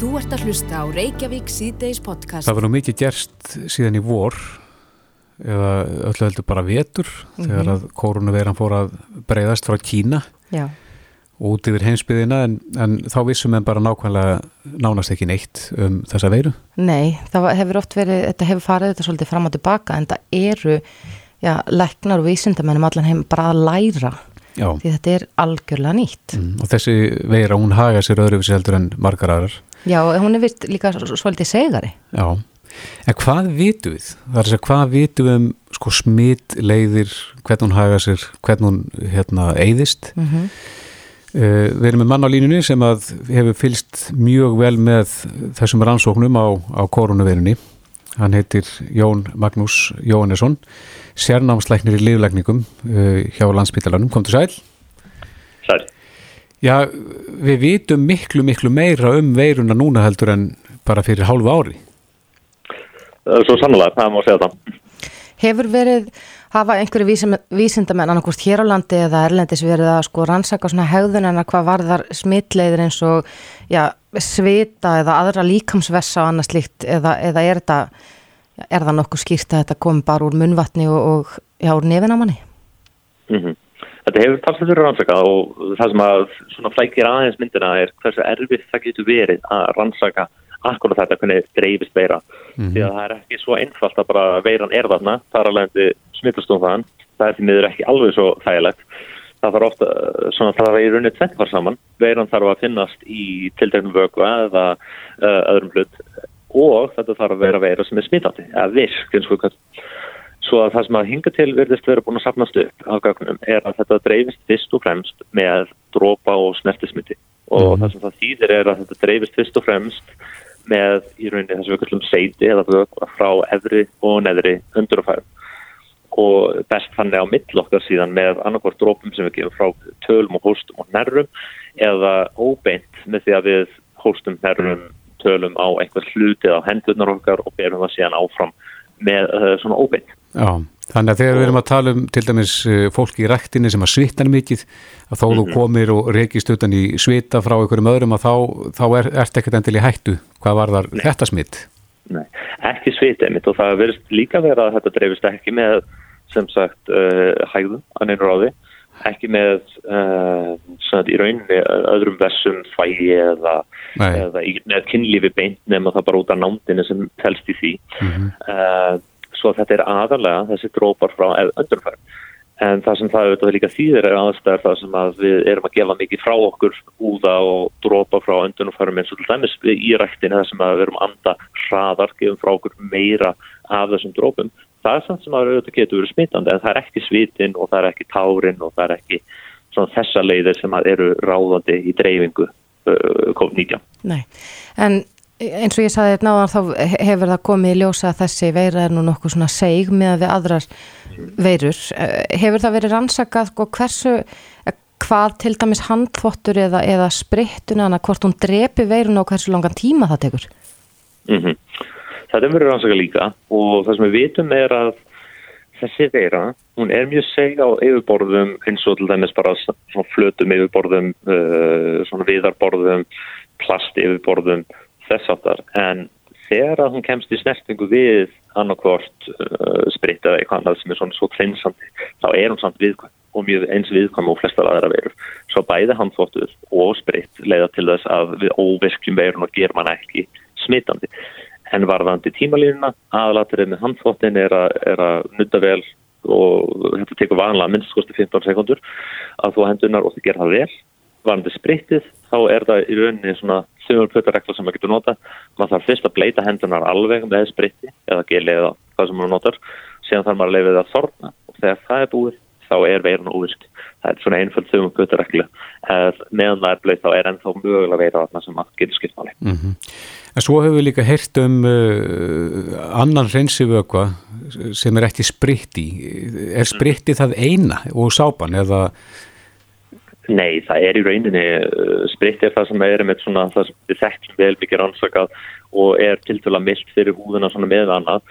Þú ert að hlusta á Reykjavík síðdeis podcast. Það var nú mikið gerst síðan í vor eða öllu heldur bara vetur Mhm. þegar að kórunuveiran fór að breyðast frá Kína Já, út yfir heimsbyðina en, en þá vissum en bara nákvæmlega nánast ekki neitt um þessa veiru. nei, það var- hefur oft verið, þetta hefur farið þetta svolítið fram og tilbaka en það eru, já, leknar og vísindamennum allan heim bara að læra Já, því þetta er algjörlega nýtt. mm, og þessi veira hún haga sér öðruvísi heldur en margar aðrar. Já, hún er vist líka svolítið segari. Já, en hvað vitum við? Það er að segja, hvað vitum við um sko smitleiðir, hvernig hún haga sér, hvernig hún hérna eyðist? Mm -hmm. Uh, við erum með mann á línunni sem hefur fylst mjög vel með þessum rannsóknum á, á koronavirunni. Hann heitir Jón Magnús Jóhannesson, sérnámslæknir í liðlækningum uh, hjá landsbytalanum. Kom til. Sæl. Já, við vitum miklu, miklu meira um veiruna núna heldur en bara fyrir hálfu ári. Svo sannlega, það má segja það. Hefur verið, hafa einhverju vísindamenn annarkvist hér á landi eða erlendis verið að sko rannsaka svona hegðunina hvað varðar smitleiðir eins og já, svita eða aðra líkamsvessa og annað slíkt eða, eða er þetta, er það nokkuð skýrt að þetta kom bara úr munvatni og, og já, úr nefin á manni? Mm Þetta hefur talsið fyrir rannsaka og það sem að svona flækir aðeins myndina er hversu erfitt það getur verið að rannsaka akkurat þetta hvernig dreifist veira. Því að það er ekki svo einfalt að bara veiran er þarna, það er alveg smittastofn þaðan, það er því miður ekki alveg svo þægilegt. Það þarf ofta, svona það er í rauninni tvent var saman, veiran þarf að finnast í tildregnum vöku eða uh, öðrum hlut. Og þetta þarf að vera veira sem er smittandi, eða virk eins og hvað Svo að það sem að hinga til verðist vera búin að sapnast upp á gögnum er að þetta dreifist fyrst og fremst með drópa og snertismyndi og það sem það þýðir er að þetta dreifist fyrst og fremst með í rauninni þess að við kallum seiti eða vökva frá efri og neðri undurafærum og best þannig á millokkar síðan með annarkvort drópum sem við gefum frá tölum og hóstum og nerrum eða óbeint með því að við hóstum, nerrum, tölum á einhver hlutið á hendurnar okkar og berum það síðan áfram með uh, svona óbeint. Já, þannig að þegar við erum að tala um til dæmis uh, fólki í ræktinni sem að svittar mikið, að þó þú komir og reykist utan í svita frá einhverjum öðrum að þá, þá er, ert ekkert endil í hættu. Hvað var þar þetta smitt? Nei, ekki svitið mitt og það verðist líka vera að þetta dreifist ekki með sem sagt uh, hægðum neina ráði, ekki með uh, svona, í rauninni öðrum vessum fægi eða, eða með kynlífi beint nema það bara út af nándinu sem telst í því. uh, svo þetta er aðalega þessi drópar frá öndurfærum. En það sem það auðvitað líka þýðir er aðstæðar það sem að við erum að gefa mikið frá okkur úða og drópa frá öndunumfærum eins og til dæmis í ræktinu það sem að við erum anda hraðar, gefum frá okkur meira af þessum drópum. Það er samt sem að auðvitað getur verið smitandi en það er ekki svitin og það er ekki tárin og það er ekki svona þessa leiðir sem að eru ráðandi í dreifingu uh, COVID-19. Nei, en eins og ég saði þetta náðan þá hefur það komið í ljósa að þessi veira er nú nokkuð svona seig með við aðrar veirur. Eh, Hefur það verið rannsakað og hversu, eh, hvað til dæmis handþvottur eða, eða sprittuna hana, hvort hún drepi veiruna og hversu langan tíma það tekur? Mm Þetta er verið rannsaka líka og það sem við vitum er að þessi veira, hún er mjög seg á yfirborðum eins og til dæmis bara svona flötum yfirborðum, uh, svona viðarborðum, plast yfirborðum, þess áttar. En þegar að hún kemst í snertingu við annarkvort uh, spritt eða eitthvað annað sem er svona svo kleinsandi, þá er hún samt viðkvæm og mjög eins viðkvæm og flestar aðra veirur. Svo bæði handfóttur og spritt leiða til þess að við óvirkjum veirun og gerum hann ekki smitandi. En varðandi tímalínuna, aðalatrið með handfóttin er, er að nutta vel og þetta tekur vanlega minnst kosti 15 sekundur að þú hendunar og þið gerir það vel. Varðandi sprittið, þá er það í rauninni svona þumulpötarekla sem maður getur nota. Man þarf fyrst að bleita hendunar alveg með spritti eða geli eða hvað sem maður notar. Síðan þarf maður að leiða það að þorna og þegar það er búið þá er veirun óvirk. Það er svona einföld þumulpötarekla. Meðan það er bleit þá er ennþá mögulega veira þarna sem maður getur skipt máli. Mm -hmm. En svo hefur við líka heyrt um uh, annan hreinsivökva sem er ekki spritti. Er spritti það eina og sápan eða? Nei, það er í rauninni, uh, spritti er það sem er með svona það sem við þekkjum vel mikið rannsakað og er til dæla mildt fyrir húðuna svona með annað.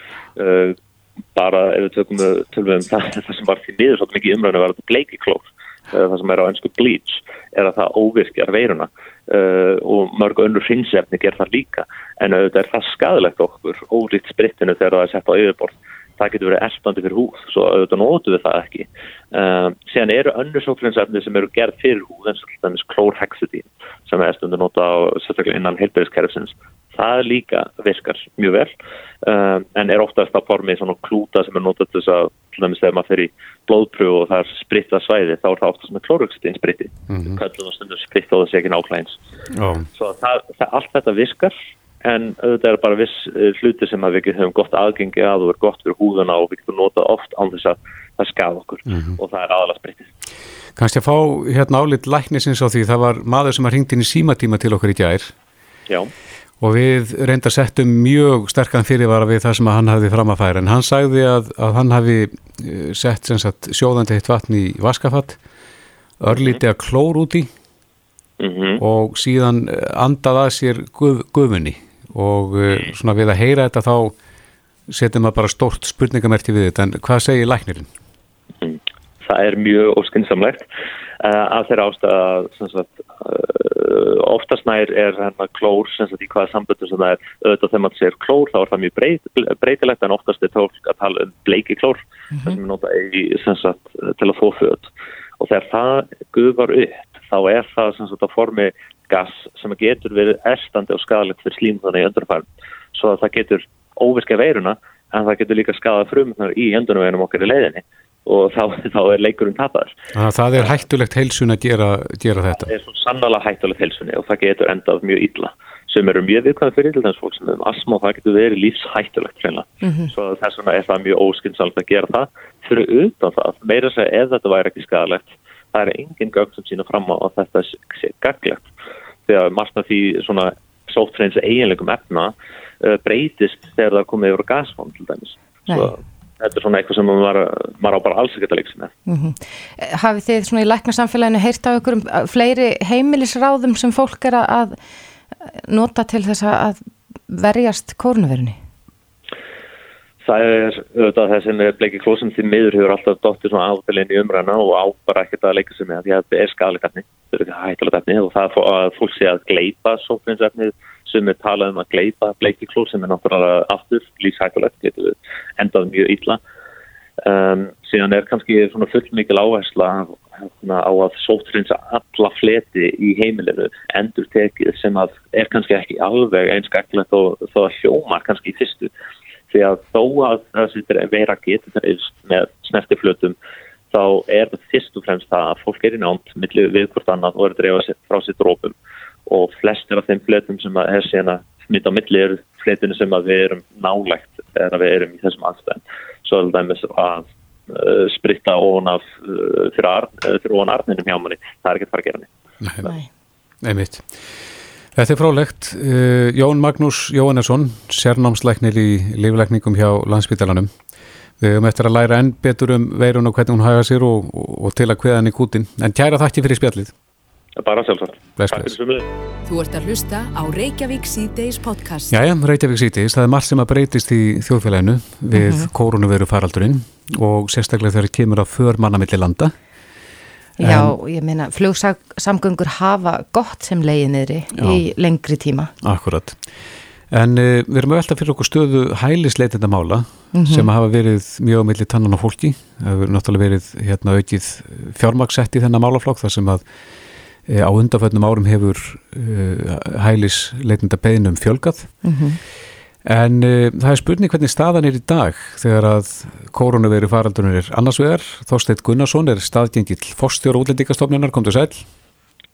Bara ef við tökum tölum um það, það sem var því niður svolítið mikið umræðinu var þetta bleikiklór það sem er á ennsku bleach, er að það óvirkjar veiruna uh, og mörg önnur hrinsefni ger það líka. En auðvitað er það skadilegt okkur ólít sprittinu þegar það er sett á yfirborð það getur verið elstandi fyrir húð svo auðvitað nótu við það ekki um, síðan eru önnur sóklinsefni sem eru gerð fyrir húð eins og þess klórhexidín sem er stundu nota á sérstaklega innan heilbæðiskerfsins það líka virkar mjög vel um, en er oftast á formi svona klúta sem er notað þess að til dæmis þegar maður fyrir blóðpröfu og það er spritta svæði þá er það oftast með klórhexidín spritti mm -hmm. kallum og stundum spritt og sé ekki náklæðins oh. svo það, það, allt þetta virkar en auðvitað er bara viss eh, hluti sem að við hefum gott aðgengi að og er gott fyrir húðuna og við getum notað oft án þess að það skaf okkur mm -hmm. og það er aðalega spritið. Kanski að fá hérna álit læknisins á því, það var maður sem að ringdi inn í símatíma til okkur í gær Já. og við reynda settum mjög sterkan fyrirvara við það sem að hann hafði fram að færa en hann sagði að, að hann hafi eh, sett sagt, sjóðandi eitt vatn í vaskafatt örlíti að klór úti mm -hmm. og síðan andað að sér guð, guðmunni og uh, svona við að heyra þetta þá setjum við bara stórt spurningamerti við þetta en hvað segir læknirinn? Mm. Það er mjög óskynnsamlegt uh, af þeirra ástæða uh, oftast nær er hérna klór sagt, í hvaða samböndum sem það er auðvitað þegar maður segir klór þá er það mjög breyt, breytilegt en oftast er tólk að tala um bleiki klór mm -hmm. sem er notað sagt, til að þó föt og þegar það guðvar upp þá er það sagt, að formi gas sem getur verið erstandi og skadalegt fyrir slímðana í öndunarfærum svo að það getur óvirka veiruna en það getur líka skadað frumnar í öndunarveginum okkar í leiðinni og þá, þá er leikurinn tapar. Það er hættulegt heilsun að gera, gera þetta? Það er svo sannlega hættulegt heilsunni og það getur endað mjög illa sem eru mjög viðkvæðan fyrir til þess fólk sem um asma og það getur verið lífshættulegt mm -hmm. svo þess vegna er það mjög óskynnsamt að gera það fyrir utan það, meira segja ef þetta væri ekki skadalegt það er engin gögn sem sína fram á að þetta sé gaglegt þegar margt af því svona sóttreins eiginlegum efna uh, breytist þegar það komið yfir gasfond til dæmis svo þetta er svona eitthvað sem maður, maður á bara alls ekkert að leiksa með mm -hmm. Hafið þið svona í læknarsamfélaginu heyrt á ykkur um fleiri heimilisráðum sem fólk er að nota til þess að verjast kórnuverunni? Það er auðvitað þess að bleiki klósum því miður hefur alltaf dóttir svona áfælinni umræna og á bara ekkert að leika sig með því að þetta er skadalegt efni, þetta er ekki hættilegt efni og það er að fólk sé að gleipa sófrinsefnið sem er talað um að gleipa bleiki klós sem er náttúrulega aftur lífshættilegt, endað mjög ítla. Um, síðan er kannski svona full mikil áhersla hérna, á að sófrinsa alla fleti í heimilinu endur tekið sem að er kannski ekki alveg einskæklegt og þó að hljómar kannski í fyrstu því að þó að það vera getur það með snertiflötum þá er það fyrst og fremst það að fólk er í námt millir við hvort annað og er að drefa frá sér drópum og flestir af þeim flötum sem er síðan að smita á milli eru fletinu sem að við erum nálægt eða við erum í þessum aðstæðum. Svo er það með að uh, spritta ofan af uh, fyrir, uh, fyrir ofan arninum hjá manni. Það er ekki að fara að gera niður Nei, Nei. Mitt Þetta er frálegt. Uh, Jón Magnús Jóhannesson, sérnámsleiknir í lífleikningum hjá landsbytalanum. Við höfum eftir að læra enn betur um veirun og hvernig hún haga sér og, og til að hveða henni kútin. En kæra þakki fyrir spjallið. Bara sjálfsagt. Þú ert að hlusta á Reykjavík C-Days podcast. Jæja, Reykjavík C-Days. Það er margt sem að breytist í þjóðfélaginu við mm -hmm. koronaviru faraldurinn og sérstaklega þegar það kemur að för mannamilli landa. Já, ég meina, flugsamgöngur hafa gott sem leiði niðri í lengri tíma. Akkurat. En uh, við erum alltaf fyrir okkur stöðu hælisleitenda mála mm -hmm. sem hafa verið mjög á milli tannan á fólki. Það hefur náttúrulega verið hérna aukið fjármaksett í þennan málaflokk þar sem að e, á undanfötnum árum hefur uh, hælisleitenda beðinum fjölgað. Mm -hmm. En uh, það er spurning hvernig staðan er í dag þegar að koronaviru faraldunir er annars vegar. Þorsteit Gunnarsson er staðgengill fórstjóru útlendingastofnunar, kom til sæl.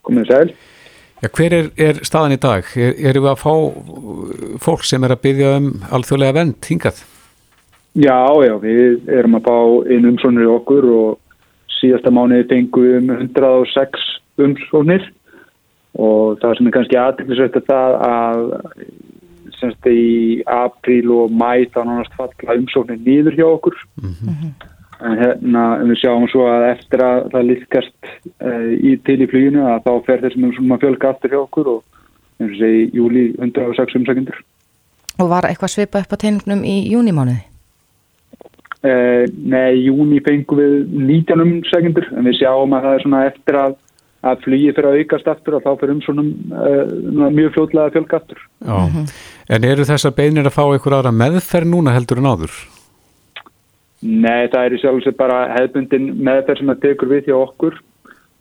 Komið sæl. Já, hver er, er staðan í dag? Er, erum við að fá fólk sem er að byggja um alþjóðlega vend hingað? Já, já, við erum að fá einu umsónir í okkur og síðasta mánuði fengum um 106 umsónir og það sem er kannski aðtæklusvægt að það að semst í apríl og mæ þá nánast falla umsóknir nýður hjá okkur mm -hmm. en hérna við sjáum svo að eftir að það líkast uh, í til í fluginu að þá fer þessum umsóknum að fjölga aftur hjá okkur og eins og segi júli 106 umsækjendur Og var eitthvað svipa upp á teiningnum í júnimánuði? Uh, nei, í júni fengum við 19 umsækjendur en við sjáum að það er svona eftir að, að flugi fyrir að aukast aftur og þá fyrir umsónum uh, mjög fljóðlega fjölgaftur. Já, en eru þessar beinir að fá einhver aðra meðferð núna heldur en áður? Nei, það er í sjálf og sér bara hefðbundin meðferð sem að tekur við hjá okkur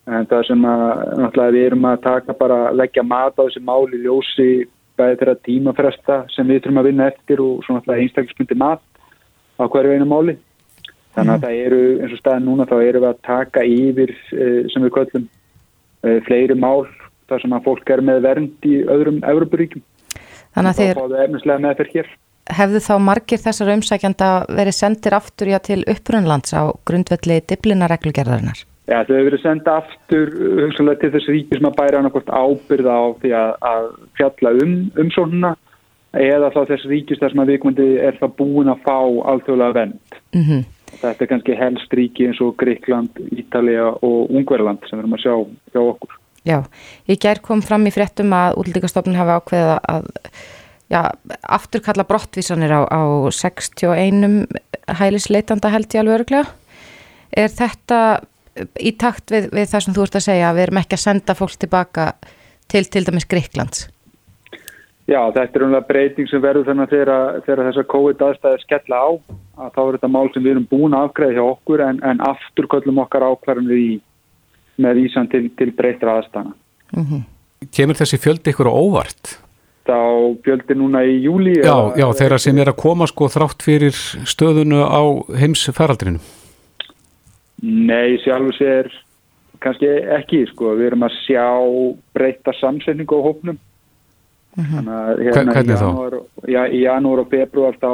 en það sem að náttúrulega við erum að taka bara að leggja mat á þessi máli ljósi bæði þeirra tímafresta sem við þurfum að vinna eftir og svona náttúrulega einstaklismyndi mat á hverju einu máli. Þannig að það eru, eins og staðin núna, þá eru við að taka yfir eh, sem við köllum eh, fleiri mál þar sem að fólk er með vernd í öðrum Európaríkjum. Þannig að þeir hefðu þá margir þessar umsækjanda verið sendir aftur já, til upprunlands á grundvelli diblinareglugerðarinnar. Já, þau hefur verið senda aftur uh, hugsanlega til þess ríki sem að bæra annarkort ábyrða á því að, að fjalla um umsóknuna eða þá þess ríkis þar sem að viðkomandi er það búin að fá alþjóðlega vend. Mm Þetta er kannski helst ríki eins og Greikland, Ítalija og Ungverland sem við erum að sjá hjá okkur. Já, í gær kom fram í fréttum að útlíkastofnun hafi ákveðið að já, afturkalla brottvísanir á, á 61 hælisleitanda held ég alveg öruglega. Er þetta í takt við, við það sem þú ert að segja að við erum ekki að senda fólk tilbaka til til dæmis Greiklands? Já, þetta er umlega breyting sem verður þannig þegar, þegar þessar COVID aðstæðir skella á að þá er þetta mál sem við erum búin að afgreða hjá okkur en, en aftur köllum okkar ákvarðan við í með vísan til, til breytra aðstæðana. Kemur þessi fjöldi ykkur á óvart? Þá fjöldi núna í júli Já, já, þeirra sem er að koma sko þrátt fyrir stöðunu á heims faraldrinu. Nei, sjálfur sér kannski ekki, sko. Við erum að sjá breyta samsetningu á hópnum. Þannig að hérna Hvernig í þá? janúar, já, í janúar og februar þá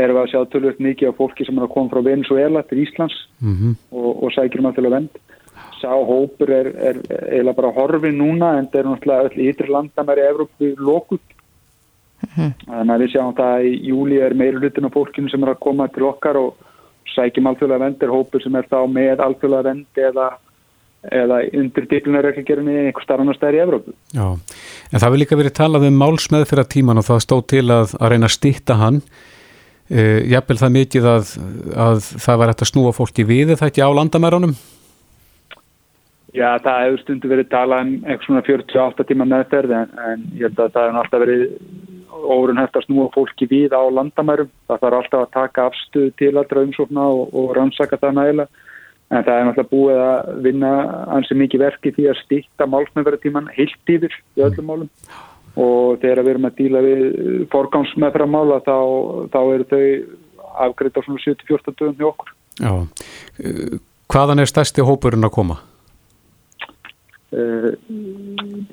erum við að sjá tölvöld mikið á fólki sem er að koma frá Venezuela til Íslands Mm og, og sækjum að til að vend. Sá hópur er, er eiginlega bara horfin núna en það er náttúrulega öll ytri landamæri Evrópu lókut. Þannig að við sjáum það að í júli er meiri hlutin af fólkinu sem er að koma til okkar og sækjum alþjóðlega vend er hópur sem er þá með alþjóðlega vend eða, eða undir diplunareglugjörunni einhver starf annar stær í Evrópu. Já, en það hefur líka verið talað um málsmeðfyrra tíman og það stóð til að, að reyna að stýtta hann. Uh, Jafnvel það mikið að, að það var hægt að snúa fólki við er það ekki á landamærunum? Já, það hefur stundu verið talað um eitthvað svona 48 tíma meðferð en, en ég held að það hefur alltaf verið órunhæft að snúa fólki við á landamærum. Það þarf alltaf að taka afstöðu til allra umsókna og, og rannsaka það nægilega. En það er náttúrulega búið að vinna ansi mikið verki því að stýtta málsmeðverðartíman heilt yfir í öllum málum. Og þegar við erum að díla við forgámsmeðferðarmála þá, þá eru þau afgreitt á svona 74 dögum hjá okkur. Já. Uh, hvaðan er stærsti hópurinn að koma? Uh,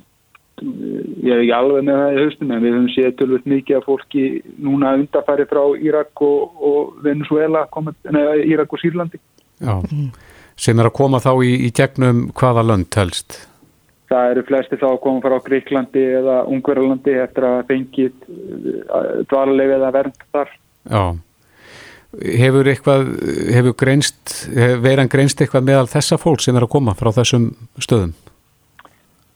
ég er ekki alveg með það í haustum en við höfum séð tölvöld mikið af fólki núna undarfæri frá Írak og, og Venezuela, komið, neða, Írak og Sýrlandi. Já, sem er að koma þá í, í gegnum hvaða lönd helst? Það eru flesti þá að koma frá Greiklandi eða Ungverðalandi eftir að fengið dvalarlega eða vernd þar. Já. Hefur eitthvað, hefur greinst, veiran greinst eitthvað meðal þessa fólk sem er að koma frá þessum stöðum?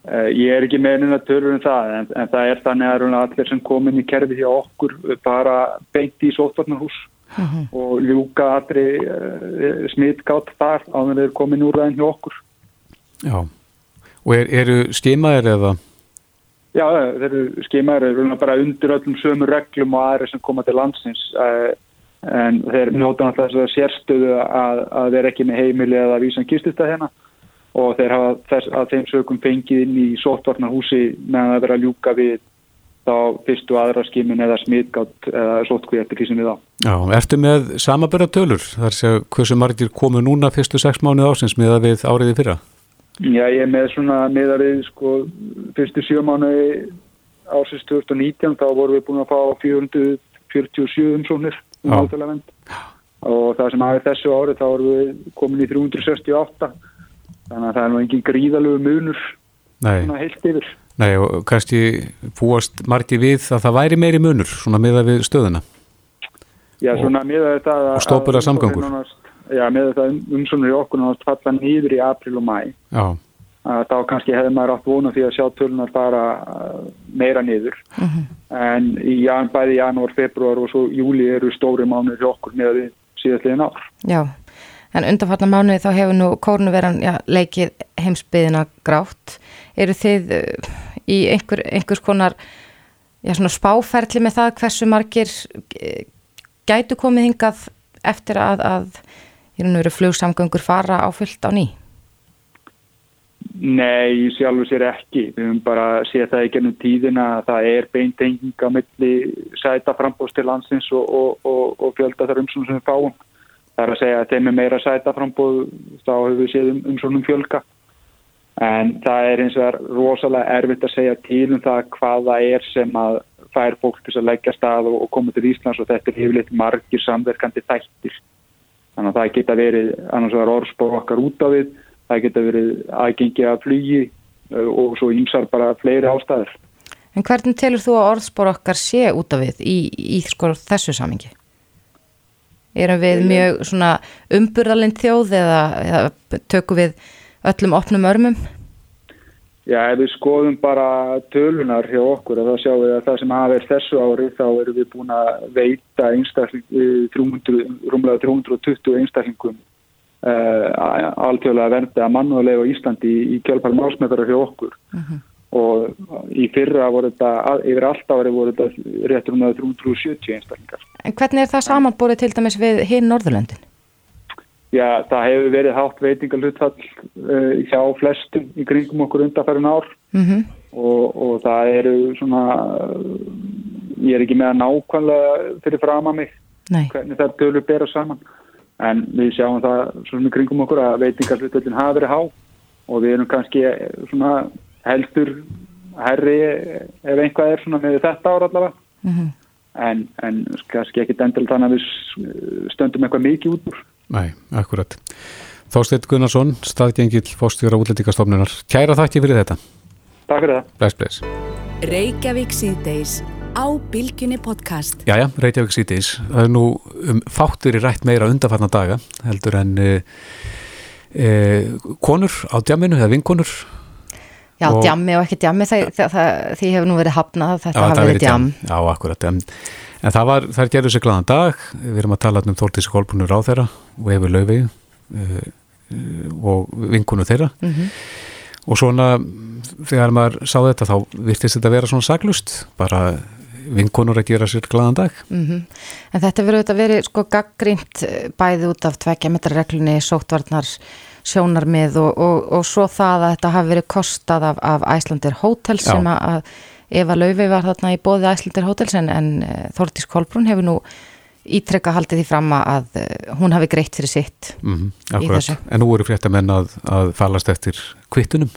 Uh, ég er ekki meðin að tölur um það en, en það er þannig að allir sem komin í kerfi hjá okkur bara beint í sótvarnarhús og ljúka allri uh, smittgátt þar á þegar þeir komin úr það hjá okkur. Já, og er, eru skimaðir eða? Já, þeir eru skimaðir, þeir eru bara undir öllum sömu reglum og aðri sem koma til landsins uh, en þeir njóta náttúrulega að sérstöðu að, að þeir ekki með heimili eða vísan kistist að hérna og þeir hafa þess að þeim sögum fengið inn í sóttvarnarhúsi meðan það vera að ljúka við þá fyrstu aðra skimin eða smitgátt eða sóttkví eftir kísinni þá. Já, ertu með samaböra tölur? Þar sé hversu margir komu núna fyrstu sex mánuð ásins með að við áriði fyrra? Já, ég er með svona meðarið sko fyrstu sjö mánuði ásins 2019 þá vorum við búin að fá 447 umsóknir um áttalega vend og það sem aðeins þessu ári þá vorum við komin í 368 þannig að það er nú engin gríðalögu munur Nei, heilt yfir. nei, og kannski búast margir við að það væri meiri munur svona miða við stöðuna. Já, svona miða þetta að... Og stopur að samgangur. Já, miða þetta umsóknir í okkur náttúrulega falla nýður í april og mæ. Já, Að þá kannski hefði maður átt vona því að sjá tölunar bara uh, meira niður. En í jan, bæði janúar, februar og svo júli eru stóri mánuður hjá okkur með við síðastliðin ár. Já, en undanfarnar mánuði þá hefur nú kórnuveran já, leikið heimsbyðina grátt. Eru þið uh, í einhver, einhvers konar já, spáferli með það hversu margir uh, gætu komið hingað eftir að, að flugsamgöngur fara á fullt á ný? Nei, sjálfur sér ekki. Við höfum bara séð það í gennum tíðina að það er beintenging á milli sæta frambóðs til landsins og, og, og, og fjölda þar umsónum sem við fáum. Það er að segja að þeim er meira sæta frambóð, þá hefur við séð um, umsónum fjölga. En það er eins og er rosalega erfitt að segja til um það hvað það er sem að fær fólk til að leggja stað og koma til Íslands og þetta er yfirleitt margir samverkandi þættir. Þannig að það geta verið annars vegar orðspór okkar út á við það geta verið aðgengi að flugi uh, og svo ímsar bara fleiri ástæður. En hvernig telur þú að orðspor okkar sé út af við í, í sko, þessu samingi? Erum við mjög svona umburðalind þjóð eða, eða tökum við öllum opnum örmum? Já, ef við skoðum bara tölunar hjá okkur og þá sjáum við að það sem hafa verið þessu ári þá erum við búin að veita einstakling, 300, eh, rúmlega 320 einstaklingum uh, alþjóðlega verndi að mannuðlega á Íslandi í, í kjálpar málsmeðara hjá okkur uh mhm. -huh. og í fyrra voru þetta, yfir allt ári voru þetta réttur um að 370 einstaklingar. En hvernig er það samanbúrið til dæmis við hinn Norðurlöndin? Já, það hefur verið hátt veitingalutfall uh, hjá flestum í kringum okkur undanferðin ár mhm. -huh. og, og það eru svona, ég er ekki með að nákvæmlega fyrir frama mig Nei. hvernig það tölur bera saman en við sjáum það svona kringum okkur að veitingarflutöldin hafa verið há og við erum kannski svona heldur herri ef einhvað er svona með þetta ára allavega mm -hmm. En, en kannski ekki endal þannig að við stöndum eitthvað mikið út úr Nei, akkurat Þásteit Gunnarsson, staðgengil fórstjóra útlendingastofnunar. Kæra þakki fyrir þetta Takk fyrir það Bless, bless Reykjavík síðdeis á Bilginni podcast. Jæja, Reykjavík sítiðis. Það er nú um, fáttur í rætt meira undarfarna daga heldur en e, e, konur á djamminu eða vinkonur. Já, og, djammi og ekki djammi því hefur nú verið hafnað þetta hafa verið djamm. Já, akkurat. En, en það var, það gerður sér gladan dag. Við erum að tala um Þórtísi Kolbunur á þeirra og Efur Laufey e, og vinkonu þeirra. Mm -hmm. Og svona þegar maður sá þetta þá virtist þetta að vera svona saglust bara vinkonur að gera sér gladan dag mm -hmm. En þetta verður auðvitað verið sko gaggrínt eh, bæði út af tvekja metrarreglunni, sóttvarnar sjónarmið og, og, og svo það að þetta hafi verið kostað af, af Æslandir Hotel sem Já. að Eva Lauvi var þarna í bóði Æslandir Hotels en, en eh, Þórtís Kolbrún hefur nú ítrekka haldið því fram að eh, hún hafi greitt fyrir sitt mm -hmm. En nú eru fréttamenn að, að falast eftir kvittunum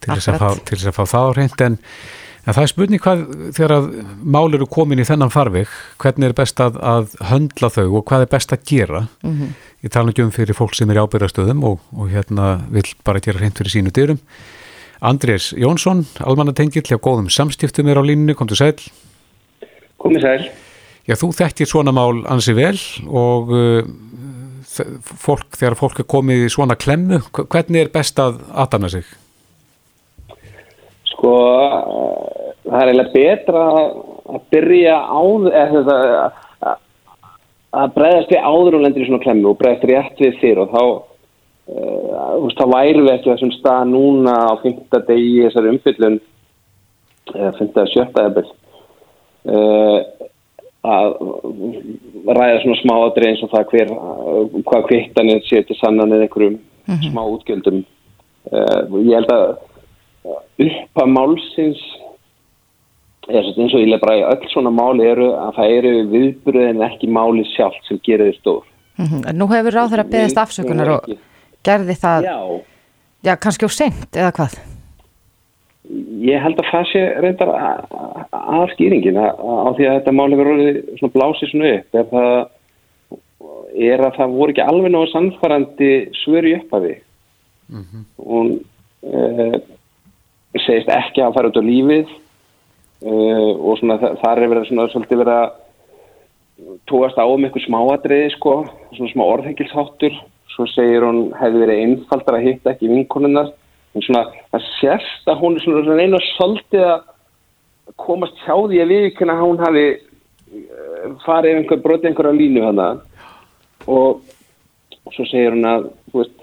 til þess að, að fá það á reynd en En það er spurning hvað þegar að mál eru komin í þennan farveg, hvernig er best að, að höndla þau og hvað er best að gera? Mm -hmm. Ég tala ekki um fyrir fólk sem er ábyrgastöðum og, og hérna vil bara gera hreint fyrir sínu dyrum. Andrés Jónsson, almannatengill hjá góðum samstiftum er á líninu, kom til sæl. Komið sæl. Já, þú þekkir svona mál ansi vel og uh, fólk, þegar fólk er komið í svona klemmu, hvernig er best að aðdana sig? Sko, það er eiginlega betra að byrja á að bregðast við áður og lendir í svona klemmu og bregðast rétt við þér og þá uh, þá væri við ekki þessum stað núna á fymta degi í þessari umfyllun eða fymta að sjötta eða uh, að ræða svona smáadri eins og það hver hvað kvittanir sé til sannan eða einhverjum mm -hmm. smá útgjöldum uh, ég held að upp að málsins eins og ég lef bara í öll svona máli eru að það eru viðbröðin ekki máli sjálf sem gerir þið stór. Mm -hmm. Nú hefur ráð þeirra beðist afsökunar og gerði það já, já kannski á senkt eða hvað? Ég held að það sé reyndar að skýringin á því að þetta máli verður svona blásið svona upp. Er, það, er að það voru ekki alveg náðu sannfærandi svöru upp af því mm -hmm. og e, segist ekki að fara út á lífið uh, og svona þar er verið svona svolítið verið að tóast á um eitthvað smáadriði sko, svona smá orðhengilsháttur svo segir hún hefði verið einfaldar að hitta ekki vinkonunnar en svona það sérst að hún er svona einu svolítið að komast hjá því að við ekki hún hafi uh, farið einhver brotið einhverja línu hana og, og svo segir hún að, veist,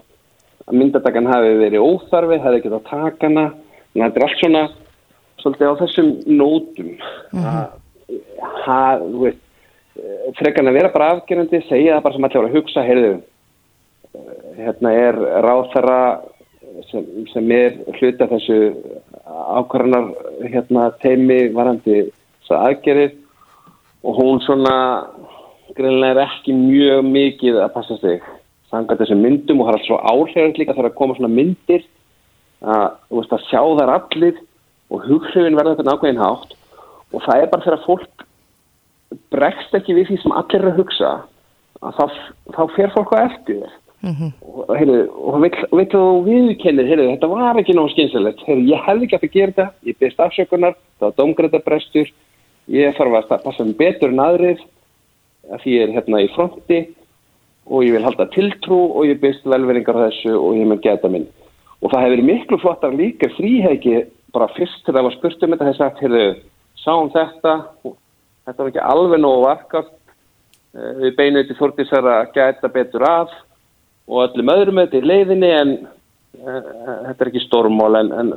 að myndatakan hafi verið óþarfi, hefði ekki það takana, en þetta er allt svona svolítið á þessum nótum. Að, að, þú veist, frekarn að vera bara afgerandi, segja það bara sem allir voru að hugsa, heyrðu, hérna er ráþara sem, sem er hluta þessu ákvarðanar hérna teimi varandi aðgerið og hún svona greinlega er ekki mjög mikið að passa sig sanga þessum myndum og það er allt svo áhrifand líka þegar að koma svona myndir að, veist, að sjá þar allir og hughrifin verða þetta nákvæðin hátt og það er bara þegar fólk bregst ekki við því sem allir er að hugsa að þá, þá fer fólk á eftir mm -hmm. og, heyrðu, og vill þú viðkennir, heyrðu, þetta var ekki náðu skynsilegt, ég hefði ekki að gera þetta, ég byrst afsökunar, það var domgræðabrestur, ég þarf að passa um betur en aðrið, að því ég er hérna í fronti og ég vil halda tiltrú og ég byrst velveringar þessu og ég mun geta minn. Og það hefur miklu flottar líka fríhegi bara fyrst til að það var spurt um þetta, hefði sagt, heyrðu, sáum þetta, þetta var ekki alveg nógu varkast, eh, við beinu til þórtisar að geta betur af og öllum öðrum þetta í leiðinni en uh, þetta er ekki stórmál en, en,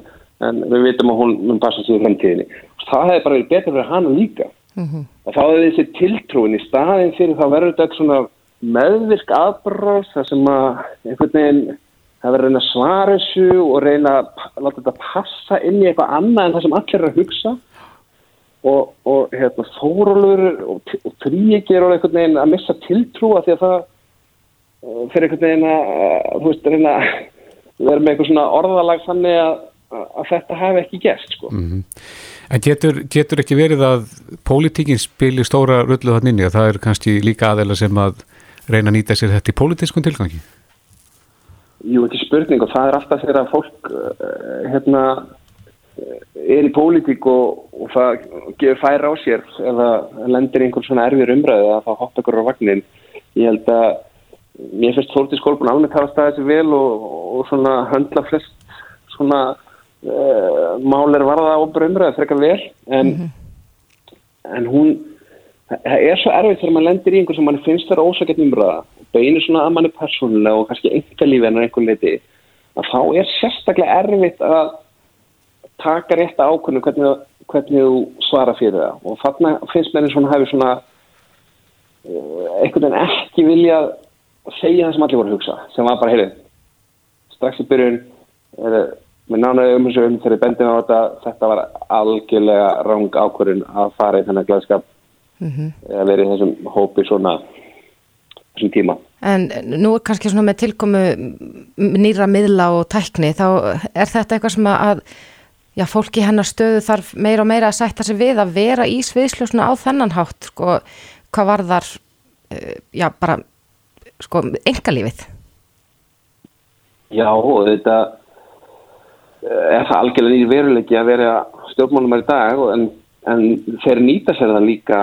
en við vitum að hún mun passa sér í fremtíðinni. Það hefði bara verið betur fyrir hana líka. Mm -hmm. Þá hefði þessi tiltrúin í staðin fyrir þá verður þetta svona meðvirk aðbráð þar sem að einhvern veginn það verður að reyna að svara þessu og reyna að láta þetta passa inn í eitthvað annað en það sem allir er að hugsa og, og hérna, þórólur og, og þrýegir og einhvern veginn að missa tiltrú að því að það fyrir einhvern veginn að þú veist, reyna að vera með eitthvað svona orðalag þannig að, að þetta hafi ekki gæst sko. mm -hmm. En getur, getur ekki verið að pólitíkinn spilir stóra rullu þannig að það er kannski líka aðeila sem að reyna að nýta sér þetta í pólitískun tilgangi? Jú, ekki spurning og það er alltaf þegar að fólk uh, hérna er í pólitík og, og það gefur færa á sér eða lendir einhvern svona erfir umræðu að það hoppa ykkur á vagnin ég held að mér finnst Þórtís Kolbún alveg hafa staðið sér vel og, og svona höndla flest svona uh, mál er varða ábyrð umræðið frekar vel en, mm -hmm. en hún það er svo erfitt þegar maður lendir í einhver sem mann finnst það ósakett umræða beinir svona að mann er persónulega og kannski einhver lífi en einhver leiti að þá er sérstaklega erfitt að taka rétt ákvörnum hvernig, hvernig þú svara fyrir það og þarna finnst mér eins og hann hefur svona uh, einhvern veginn ekki viljað segja það sem allir voru að hugsa sem var bara, heyrðu, strax í byrjun með nánaði um þessu um þegar bendin á þetta þetta var algjörlega ráng ákvörðun að fara í þennan glæðskap mm -hmm. að vera í þessum hópi svona þessum tíma En nú er kannski svona með tilkomu nýra miðla og tækni þá er þetta eitthvað sem að já, fólki hennar stöðu þarf meira og meira að sætta sig við að vera í sviðsljósuna á þennan hátt sko, hvað var þar eh, já, bara sko, engalífið? Já, þetta eh, er það algjörlega nýri veruleiki að vera stjórnmálumar í dag en, en þeir nýta sér það líka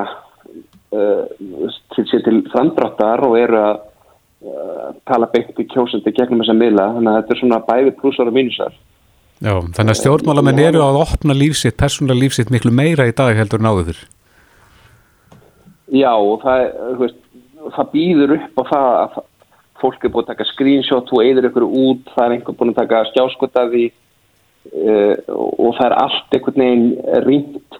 sér til framdráttar og eru að uh, tala beint í kjósandi gegnum þessa miðla, þannig að þetta er svona bæði plussar og mínusar. Já, þannig að stjórnmálamenn eru að opna lífsitt, persónulega lífsitt miklu meira í dag heldur en áður fyrr. Já, og það þú veist, það býður upp á það að fólk er búin að taka screenshot og eður ykkur út, það er einhvern búin að taka skjáskotaði uh, eh, og það er allt einhvern veginn ringt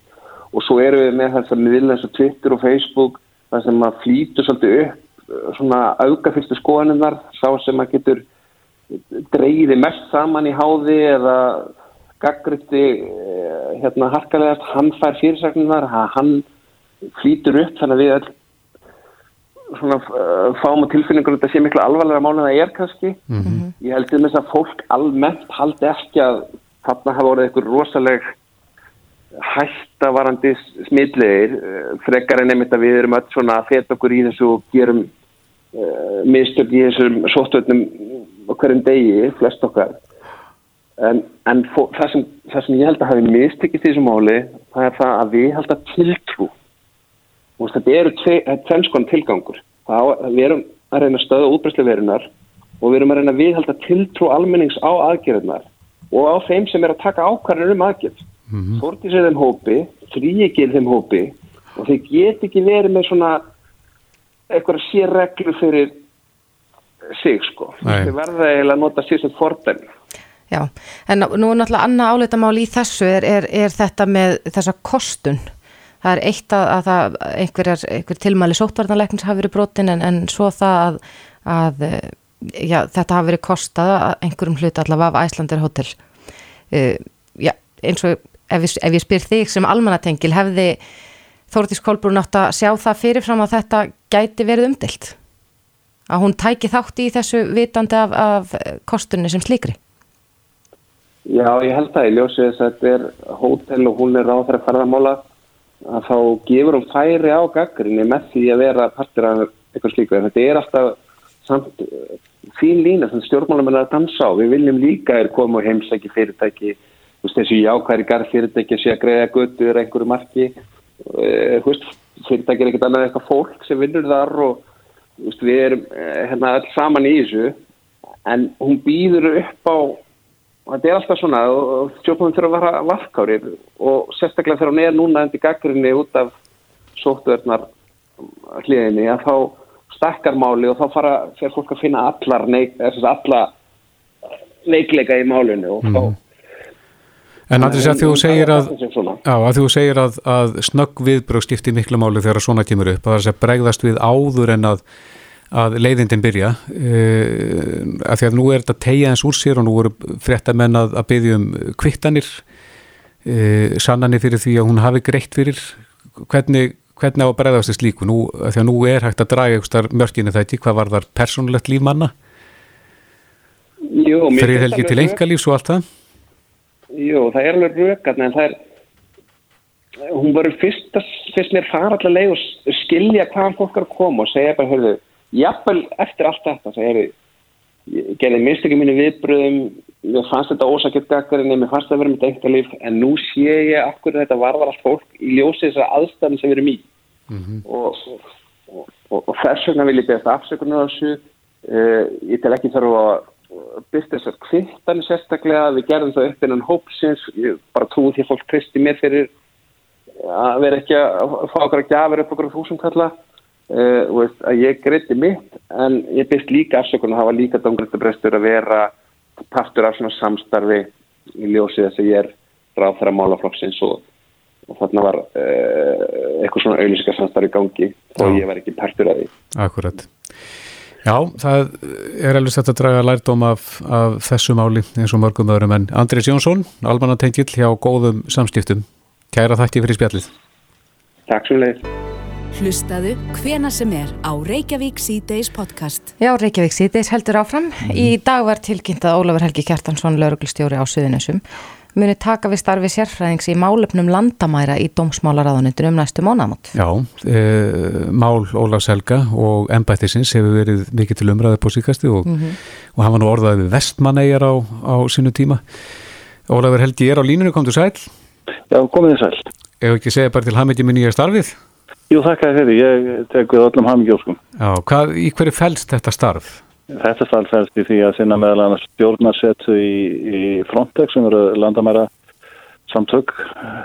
og svo eru við með þess að við viljum eins og Twitter og Facebook það sem að flýtu svolítið upp eh, svona augafylgstu skoðaninnar sá sem að getur dreyði mest saman í háði eða gaggrutti eh, hérna harkalegast, hann fær fyrirsagnar hann flýtur upp þannig að við svona uh, fáum á tilfinningur þetta sé miklu alvarlega mál en það er kannski mm -hmm. ég held um þess að fólk almennt haldi ekki að þarna hafa voruð eitthvað rosaleg hættavarandi smidlegir uh, frekar en einmitt að við erum öll svona að feta okkur í þessu og gerum uh, mistök í þessum sóttöðnum okkarum degi, flest okkar. En, en það, sem, það sem ég held að hafi mistekist í þessu máli það er það að við held að tiltrú og þetta eru tvennskon tilgangur. Það, við erum að reyna að stöða útbreyslu verunar og við erum að reyna að viðhalda tiltrú almennings á aðgerðunar og á þeim sem er að taka ákvarðar um aðgerð mm -hmm. Þórtís er þeim hópi þrýegir þeim hópi og þeir get ekki verið með svona eitthvað sérreglu fyrir sig sko. Nei. Þau verða eiginlega að nota sér sem fordæmi. Já, en nú er náttúrulega annað áleitamál í þessu er, er, er þetta með þessa kostun. Það er eitt að, að það, einhverjar, einhver tilmæli sóttvarnaleiknins hafi verið brotin en, en svo það að, að eh, já, þetta hafi verið kostað að einhverjum hluti allavega af Æslandir Hotel. Uh, já, eins og ef ég, ef ég spyr þig sem almannatengil hefði Þórdís Kolbrún átt að sjá það fyrirfram að þetta gæti verið umdilt? Að hún tæki þátt í þessu vitandi af, af kostunni sem slíkri? Já, ég held að ég ljósi þess að þetta er hótel og hún er ráð þeirra ferðamála að þá gefur hún færi á gaggrinni með því að vera partur af eitthvað slíku. Þetta er alltaf samt eh, fín lína sem stjórnmálum er að dansa á. Við viljum líka er koma og heimsæki fyrirtæki, veist, þessu jákværi garð fyrirtæki sé að greiða göttur einhverju marki. Uh, veist, fyrirtæki er ekkert annað eitthvað fólk sem vinnur þar og veist, við erum uh, hérna alls saman í þessu en hún býður upp á þetta er alltaf svona og stjórnum þurfa að vara valkárir og sérstaklega þegar hún er núna endur gaggrinni út af sóttverðnar hliðinni að þá stakkar máli og þá fara fyrir fólk að finna allar neik, alla neikleika í málinu og þá En Andris, að þú segir að, já, að, þú segir að, að snögg viðbröð skiptir miklu máli þegar svona kemur upp, að það er að bregðast við áður en að, að leiðindin byrja, uh, að því að nú er þetta tegja eins úr sér og nú eru fréttamenn að, að byggja um kvittanir, uh, sannanir fyrir því að hún hafi greitt fyrir, hvernig, hvernig á að bregðast þess líku, nú, að því að nú er hægt að draga eitthvað mörkinni þetta, hvað var þar persónulegt líf manna, alveg til engalífs og allt það? Jú, það er alveg rökarn en það er hún verður fyrst, fyrst mér fara allar leið og skilja hvaðan fólk er að koma og segja bara, heyrðu, jafnvel eftir allt þetta, segja, heyrðu ég gerði mistökjum mínu viðbröðum mér fannst þetta ósakett gaggarinni mér fannst þetta verið mitt einhverlíf en nú sé ég akkur þetta varðar allt fólk í ljósi þessar aðstæðum sem við erum í. Og, og, og, og þess vegna vil ég beðast afsökunar á þessu. Uh, ég tel ekki þarf að byrsta þessar kvittan sérstaklega við gerðum það upp innan hópsins ég bara trúi því að fólk tristi mér fyrir að vera ekki að fá okkar að gjafir upp okkar þúsum kalla uh, veist, að ég greiti mitt en ég byrst líka afsökunar að hafa líka domgrættabrestur að vera partur af svona samstarfi í ljósi þess að ég er ráð þeirra málaflokksins og og þarna var uh, eitthvað svona auðlýsingarsamstarf í gangi og ég var ekki partur af því. Akkurat. Já, það er alveg sett að draga lærdóm af, af þessu máli eins og mörgum öðrum en Andrés Jónsson, almannatengill hjá góðum samskiptum. Kæra þakki fyrir spjallið. Takk svo leið. Hlustaðu hvena sem er á Reykjavík C-Days podcast. Já, Reykjavík síðdeis heldur áfram. Í dag var tilkynnt að Ólafur Helgi Kjartansson, lauruglustjóri á Suðunessum, muni taka við starfi sérfræðings í málefnum landamæra í dómsmálaráðunitinu um næstu mánaðamót. Já, e, mál Ólafs Helga og embættisins hefur verið mikið til umræði på síkasti og, og hann var nú orðaði við vestmanneigjar á, á sínu tíma. Ólafur Helgi er á línunni, kom til sæl. Já, komið þið sæl. Ef ekki segja bara til hamingi með nýja starfið. Jú, þakka fyrir. Ég tek við öllum hamingjóskum. Já, hvað, í hverju fælst þetta starf? Þetta starf fælst í því að sinna meðal annars stjórnarsetu í, í Frontex sem eru landamæra samtök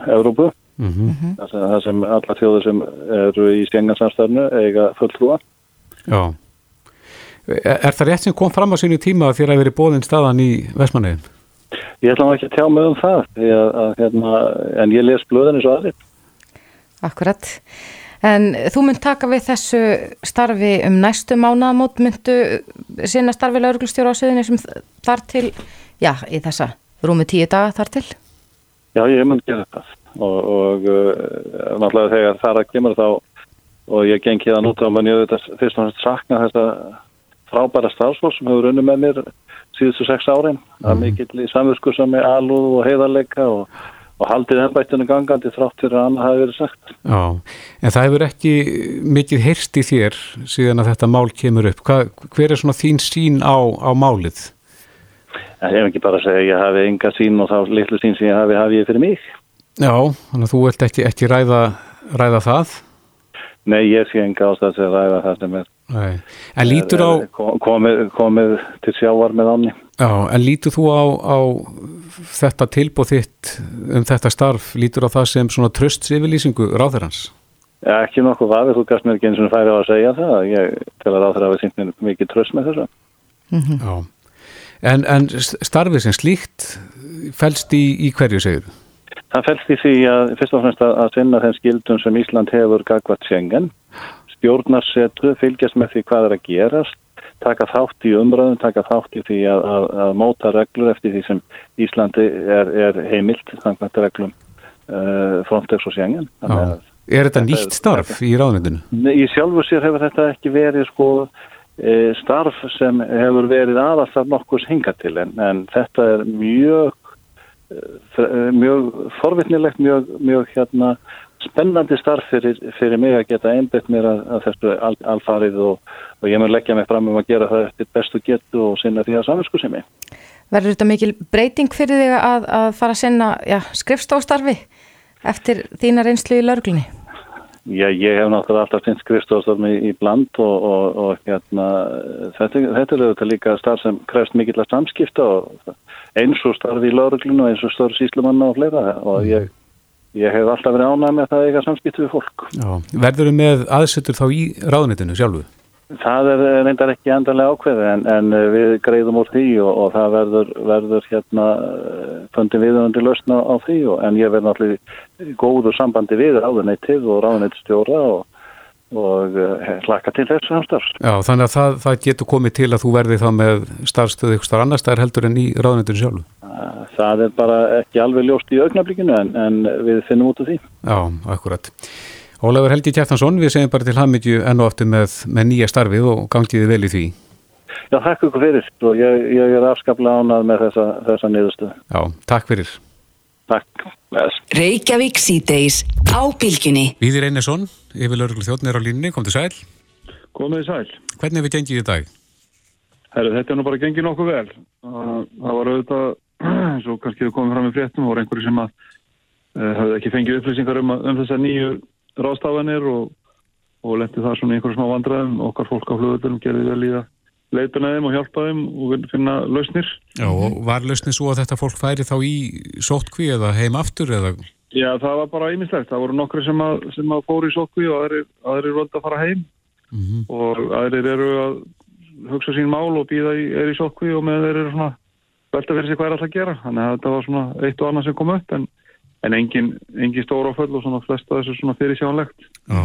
Evrópu. Mm Það sem, það sem alla þjóður sem eru í stjengarsamstafnu eiga fulltrúa. Já. Er, er það rétt sem kom fram á sínu tíma að þér að verið bóðin staðan í Vestmanniðin? Ég ætla ekki að tjá mig um það, því að, að, hérna, en ég les blöðin eins og aðrir. Akkurat. En þú mynd taka við þessu starfi um næstu mánaðamót, myndu sinna starfi lauruglustjóra á Suðunessum þar til, já, í þessa rúmi tíu daga þar til? Já, ég mun gera það og, og uh, náttúrulega þegar það er að kemur þá og ég geng hérna út á mann ég þetta fyrst og fremst sakna þessa frábæra starfsfólk sem hefur unni með mér síðustu sex árin. Það er mikill í samvisku sem er alúð og heiðarleika og, og haldið ennbættinu gangandi þrátt fyrir að annað hafi verið sagt. Já, en það hefur ekki mikið heyrst í þér síðan að þetta mál kemur upp. Hva, hver er svona þín sín á, á málið? Ég hef ekki bara að segja að ég hafi enga sín og þá litlu sín sem ég hafi hafi ég fyrir mig. Já, þannig að þú vilt ekki, ekki ræða, ræða það? Nei, ég sé enga ástæð til að ræða það sem er, Nei. En lítur á, er komið, komið til sjávar með áni. Já, en lítur þú á, á þetta tilbúð þitt um þetta starf, lítur á það sem svona tröstsifilýsingu ráðherrans? Ekki nokkuð vafið, þú gæst mér ekki eins og færi á að segja það. Ég til að ráð þeirra að við sýnum mikið tröst með þessu. Já, en, en starfið sem slíkt fælst í, í hverju segur? Það fælst í því að fyrst og fremst að, að sinna þeim skildum sem Ísland hefur gagvat sengen, stjórnarsetu, fylgjast með því hvað er að gerast, taka þátt í umröðum, taka þátt í því að, að, að móta reglur eftir því sem Íslandi er, er heimilt, að reglum uh, Frontex og sengen. Er þetta nýtt starf í ráðnendinu? Í sjálfu sér hefur þetta ekki verið sko e, starf sem hefur verið aðallt af nokkus hinga til en, en þetta er mjög e, mjög forvitnilegt mjög, mjög hérna spennandi starf fyrir, fyrir mig að geta einbett mér að, að þessu al, alfarið og, og ég mun leggja mig fram um að gera það eftir bestu getu og sinna því að saminsku sem ég. Verður þetta mikil breyting fyrir þig að, að fara að sinna já, skrifstóstarfi eftir þína reynslu í lörglunni? Já, ég hef náttúrulega alltaf finnst skrifstofstormi í bland og, og, og hérna, þetta, þetta er auðvitað líka starf sem krefst mikill að samskipta og eins og starfi í lauruglinu og eins og starf síslumanna og fleira og ég, ég hef alltaf verið ánæg með það eiga samskiptu við fólk. Já, verður þau með aðsettur þá í ráðnitinu sjálfu? Það er reyndar ekki endanlega ákveði en, en við greiðum úr því og, og það verður, verður hérna fundin viðunandi lausna á því og, en ég verð náttúrulega góður sambandi við ráðuneytið og ráðuneytistjóra og, og hlaka til þessu samstarfs. Já, þannig að það, það getur komið til að þú verði þá með starfstöðu ykkur starf annar staðar heldur en í ráðuneytinu sjálfu? Það er bara ekki alveg ljóst í augnablíkinu en, en við finnum út af því. Já, akkurat. Ólafur Helgi Kjartansson, við segjum bara til hafmyggju enn og aftur með, með nýja starfið og gangiði vel í því. Já, takk ykkur fyrir og ég, ég er afskaplega ánað með þessa, þessa niðurstu. Já, takk fyrir. Takk. Yes. Reykjavík síðdeis á bylginni. Víðir Einarsson, yfir lauruglu þjóttnir á línni, kom til sæl. Komið sæl. Hvernig hefur gengið í dag? Herru, þetta er nú bara gengið nokkuð vel. Það var auðvitað, eins og kannski við komum fram í fréttum, voru einhverju sem að hafði ekki fengið upplýsingar um, um þessa nýju rástafanir og, og letti það svona einhverjum smá vandræðum okkar fólk á flugvöldunum gerði vel í að leita með þeim og hjálpa þeim og finna lausnir. Já, og var lausnir svo að þetta fólk færi þá í sótkví eða heim aftur eða? Já, það var bara ímislegt. Það voru nokkri sem að, sem að fóru í sótkví og aðrir, aðrir völdi að fara heim mm -hmm. og aðrir eru að hugsa sín mál og býða í, er í sótkví og með þeir eru svona velta fyrir sig hvað er alltaf að gera. Þannig að þetta var svona eitt og annað sem kom upp en en engin, engin stóra áföll og svona flesta þessu svona fyrir sjánlegt. Já,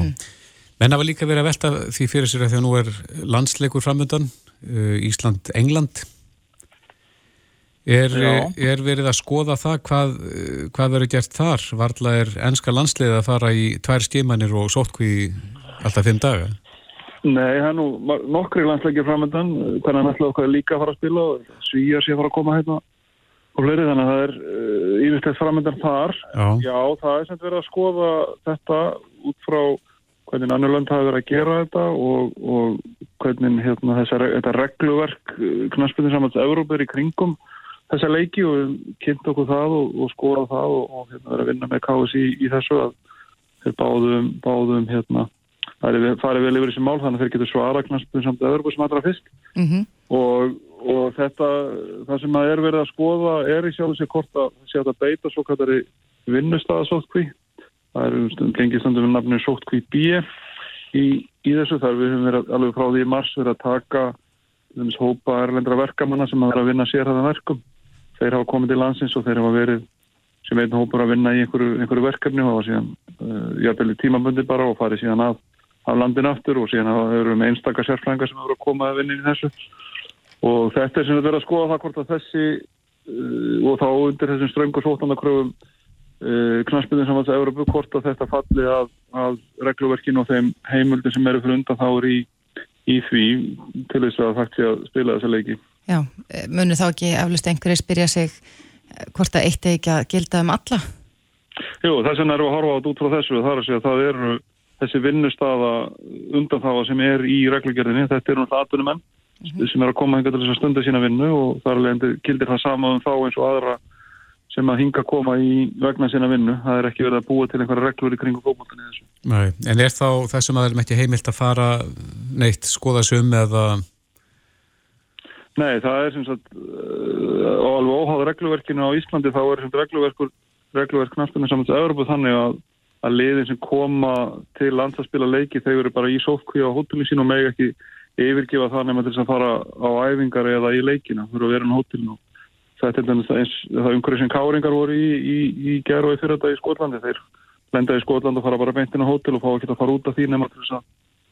menn hafa líka verið að velta því fyrir sér að því að nú er landsleikur framöndan, Ísland-England. Er, er verið að skoða það hvað, hvað verið gert þar? Varðla er ennska landsleið að fara í tvær skimannir og sótkví alltaf fimm daga? Nei, það er nú nokkri landsleikir framöndan, hvernig hann ætlaði okkar líka að fara að spila og svíjar sé að fara að koma hérna og fleiri þannig að það er yfirstætt uh, framöndan þar. Já. Já, það er sem verið að skoða þetta út frá hvernig annar lönd hafi verið að gera þetta og, og hvernig hérna, þessa, þetta regluverk knaspinu saman til Európa er í kringum þessa leiki og kynnt okkur það og, og skoða það og, og hérna, verið að vinna með KSI í, í þessu að þeir báðum, báðum hérna, það er farið vel yfir þessi mál þannig að þeir getur svara knaspinu saman til Európa sem allra fyrst Mm -hmm. og, og þetta, það sem að er verið að skoða er í sjálf sér hvort að að beita svo kallari vinnustæðasótkví það er um gengistandum með nafninu sótkví B. Í, í þessu þar við höfum verið alveg frá því í mars verið að taka þess hópa erlendra verkamanna sem að vera að vinna sérhæðan verkum. Þeir hafa komið til landsins og þeir hafa verið sem einn hópur að vinna í einhverju, einhverju verkefni og hafa síðan uh, jafnvel tímabundi bara og farið síðan af, af landin aftur og síðan hafa við með einstakar sérfrænga sem hafa komið að vinna í þessu. Og þetta er sem við verðum að skoða það hvort að þessi uh, og þá undir þessum ströngu sótlandakröfum uh, knaspinu samvægt að Európu hvort að þetta falli að, að regluverkinu og þeim heimuldi sem eru fyrir undan þá er í, í því til þess að það sé að spila þessa leiki. Já, munu þá ekki eflust einhverju spyrja sig eh, hvort að eitt er ekki að gilda um alla? Jú, þess vegna við að horfa át út frá þessu þar að segja að það eru þessi vinnustafa undanþáfa sem er í reglugjörðinni, þetta eru náttúrulega atvinnumenn mm -hmm. sem er að koma hinga til þess að stunda sína vinnu og þar alveg gildir það sama um þá eins og aðra sem að hinga að koma í vegna sína vinnu. Það er ekki verið að búa til einhverja reglur í kringu fólkmáttinni þessu. Nei, en er þá þessum aðeins ekki heimilt að fara neitt skoða sum eða Nei, það er sem sagt og alveg óháð regluverkinu á Íslandi þá er sem regluverkur regluverk knastunum saman til Európa þannig að, að liðin sem koma til landsaspila leiki þau eru bara í sótkví á hótelin sín og meg ekki yfirgefa það nema til þess að fara á æfingar eða í leikina, þurfa að vera á hótelinu. Það er til dæmis eins, það umhverju sem káringar voru í, í, í gerð og í þetta í Skotlandi. Þeir lenda í Skotland og fara bara beintinn á hótel og fá ekki að fara út af því nema þess að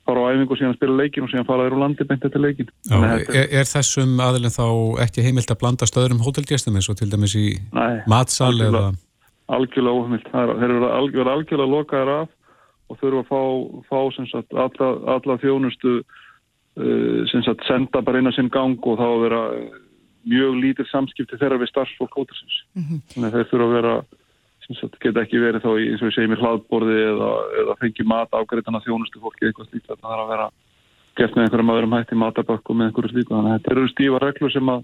fara á æfingu og síðan spila leikin og síðan fara þér úr landi beintinn til leikin. Já, er, er þessum aðilin þá ekki heimilt að blanda stöðurum hótelgestum eins og til dæmis í Nei, matsal eða? Algjörlega er- Þeir eru algjörlega, algjörlega lokaðir af og þurfa að fá, fá sem sagt, alla, alla þjónustu uh, sem sagt, senda bara inn á sinn gang og þá vera mjög lítið samskipti þeirra við starfsfólk hótelsins. Þannig að þeir þurfa að vera sem sagt, geta ekki verið þá í, eins og við segjum í hlaðborði eða, eða fengi mat ágreitana þjónustu fólki eitthvað slíkt þetta þarf að vera gert með einhverjum öðrum hætti matabökkum með einhverju slíku þannig að þetta eru stífa reglur sem, að,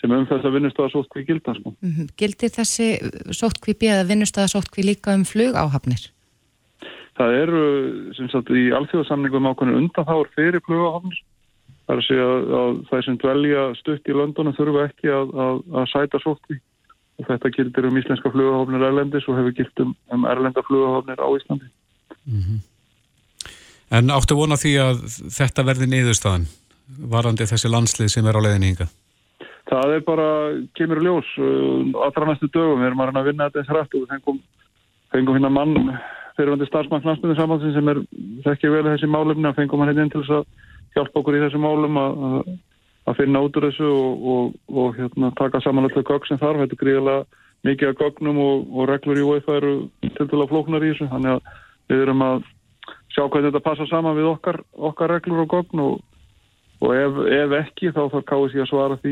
sem um þess að vinnust að sótt hví gilda sko. Mhm. Gildir þessi sóttkví B eða vinnustada sóttkví líka um flugáhafnir? Það eru sem sagt í alþjóðsamningum ákveðinu undanþáur fyrir flugahafnir það er að segja að, að það sem dvelja stutt í Londonu þurfa ekki að, að, að sæta sóttkví og þetta gildir um íslenska flugahafnir erlendis og hefur gilt um, um erlenda flugahafnir á Íslandi. En áttu vona því að þetta verði niðurstaðan varandi þessi landslið sem er á leiðinni hinga? Það er bara, kemur ljós uh, allra næstu dögum, við erum að að vinna þetta eins rætt og við fengum, fengum hérna mann fyrirvandi starfsmann landsmyndir samhaldsins sem er þekkja vel þessi málefni að fengum hann hérna inn til þess að hjálpa okkur í þessu málum að, að- finna út úr þessu og, og, og hérna, taka saman alltaf gögn sem þarf, þetta er gríðilega mikið af gögnum og, og reglur í UEFA eru til að flóknar í þessu, þannig að við erum að sjá hvernig þetta passa saman við okkar, okkar reglur og gögn og Og ef, ef ekki þá þarf KSI að svara því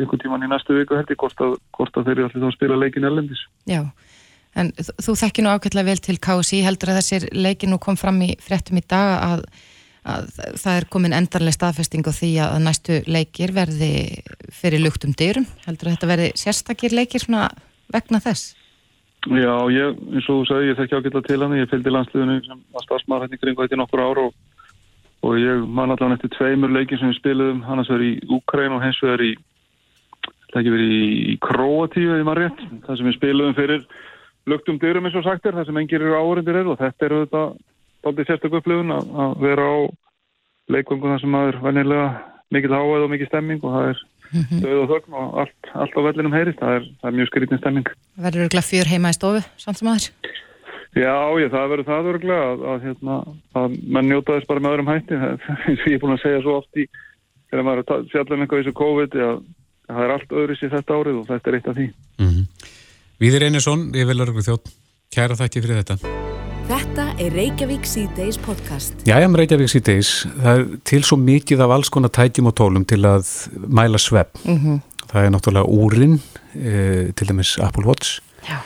einhvern tíman í næstu viku heldur hvort hvort að þeir eru allir þá að spila leikin ellendis. Já, en þú- þú þekki nú ákveðlega vel til KSI, heldur að þessir leiki nú kom fram í fréttum í dag að, að það er komin endarlega staðfesting á því að næstu leikir verði fyrir luktum dyrum, heldur að þetta verði sérstakir leikir vegna þess? Já, ég, eins og þú sagði, ég þekki ágætla til hann, ég fylgdi landsliðinu sem var starfsmaður hérna í kringu þetta í nokkur ár og, og ég man allan eftir tveimur leikin sem við spiluðum, annars verið í Úkræn og hens vegar í, það ekki verið í, í Króatíu, eða maður rétt, það sem við spiluðum fyrir luktum dyrum eins og sagt er, það sem engir eru áhörindir eru og þetta eru þetta daldið sérstakku upplifun að, að vera á leikvöngu þar sem maður venjulega mikil áæð og mikil stemming og það er döð og þögn og allt, allt á vellinum heyrist, það er, það er mjög skrýtin stemming. Verður örgulega fjör heima í stofu, samt sem aður? Já, ég, það verður það örgulega að, að, hérna, að mann njóta þess bara með öðrum hætti það eins og ég er búin að segja svo oft í þegar maður er að fjalla um eitthvað í þessu COVID að það er allt öðru sér þetta árið og þetta er eitt af því. Víðir Einarsson, ég vil örgu þjótt, kæra þætti fyrir þetta. Þetta er Reykjavík C-Days podcast. Jæja, með Reykjavík síðdeis, það er til svo mikið af alls konar tækjum og tólum til að mæla svepp. Mhm. Það er náttúrulega úrin, e, til dæmis Apple Watch. Já.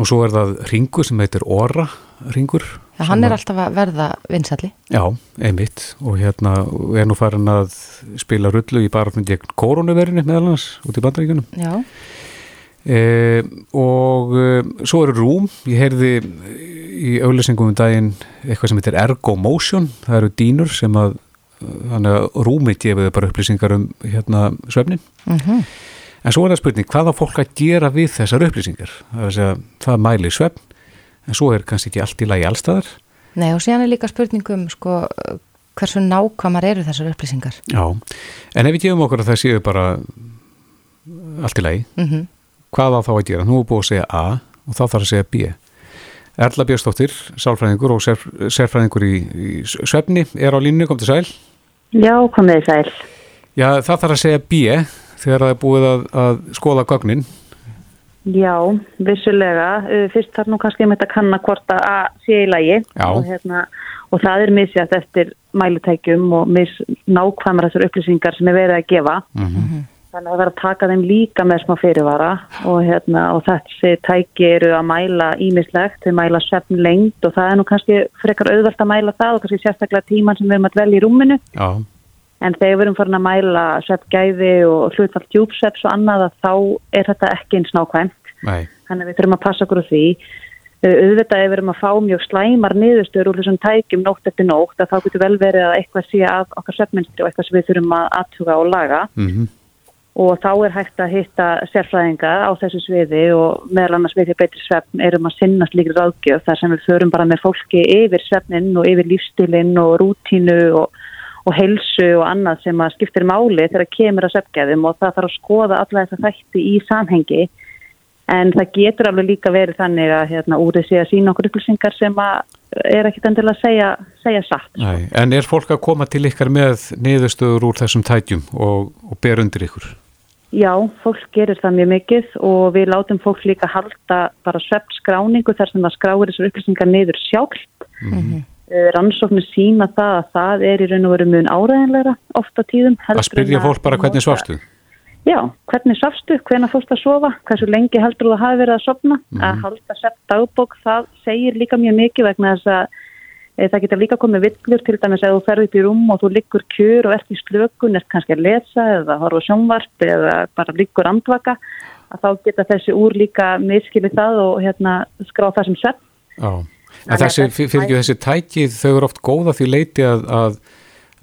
Og svo er það ringur sem heitir Ora ringur. Já, hann er alltaf að verða vinsalli. Já, einmitt. Og hérna er nú farin að spila rullu í barafnum gegn koronaverinu meðal hans út í bandaríkunum. Já. E, og e, svo eru rúm, ég heyrði í auðlýsingum um daginn eitthvað sem heitir Ergo Motion, það eru dýnur sem að að rúmið gefiði bara upplýsingar um hérna svefnin. Mm en svo er það spurning, hvað á fólk að gera við þessar upplýsingar, það að segja það mæli svefn, en svo er kannski ekki allt í lagi allstaðar, Nei, og síðan er líka spurningum, sko, hversu nákvæmar eru þessar upplýsingar? já en ef við gefum okkur að það séu bara allt í lagi Mm hvað á þá að gera? Nú er búið að segja A og þá þarf að segja B. Erla Björnsdóttir, sálfræðingur og sérf, sérfræðingur í, í svefni, er á línu, kom til sæl. Já, komið þið sæl. Já, það þarf að segja B þegar það er búið að, að skoða gögnin. Já, vissulega. Uh, Fyrst þarf nú kannski með þetta að kanna hvort að A sé í lagi Já. og, hérna, og það er misjætt eftir mælutækjum og mis nákvæmar þessar upplýsingar sem er verið að gefa. Þannig að það verður að taka þeim líka með smá fyrirvara og, hérna, og þessi tæki eru að mæla ímislegt, þau mæla svefn lengt og það er nú kannski frekar auðvelt að mæla það og kannski sérstaklega tíman sem við erum að dvelja í rúminu. Já, En þegar við erum farin að mæla sveppgæði og hlutfall djúpsvepps og annað að þá er þetta ekki eins nákvæmt. nei, Þannig að við þurfum að passa okkur á því. Auðvitað ef við erum að fá mjög slæmar niðurstöður úr þessum tækjum nótt eftir nótt að þá getur vel verið að eitthvað sé að okkar sveppmynstri og eitthvað sem við þurfum að aðtuga og laga mm og þá er hægt að hitta sérfræðinga á þessu sviði og meðal annars við því betri svefn erum að sinna slíkri ráðgjöf þar sem við förum bara með fólki yfir svefnin og yfir lífstilinn og rútínu og, og heilsu og annað sem að skiptir máli þegar kemur að söpgæðum og það þarf að skoða alla þessa þætti í samhengi en það getur alveg líka verið þannig að hérna, úrið sé að sína okkur upplýsingar sem er ekkit endilega að segja, segja satt. Nei, en er fólk að koma til ykkar með niðurstöður úr þessum tætjum og, og ber undir ykkur? Já, fólk gerir það mjög mikið og við látum fólk líka halda bara svepp skráningu þar sem það skráir þessar upplýsingar niður sjálft. Mm -hmm. Rannsóknir sína það að það er í raun og veru mjög áræðinlegra ofta tíðum. Að spyrja fólk bara hvernig svafstu? Já, hvernig svafstu, hvernig fórst að sofa, hversu lengi heldur þú að hafi verið að sopna, mm. að halda sepp dagbók, það segir líka mjög mikið vegna þess að það getur líka komið villur til dæmis að þú ferði upp í rúm og þú liggur kjur og ert í slökun, ert kannski að lesa eða horfa sjónvarp eða bara liggur andvaka, þá geta þessi úr líka miskilið það og hérna skrá það sem sepp. Já, en þessi, fyrir ekki þessi tækið, þau eru oft góða því leiti að, að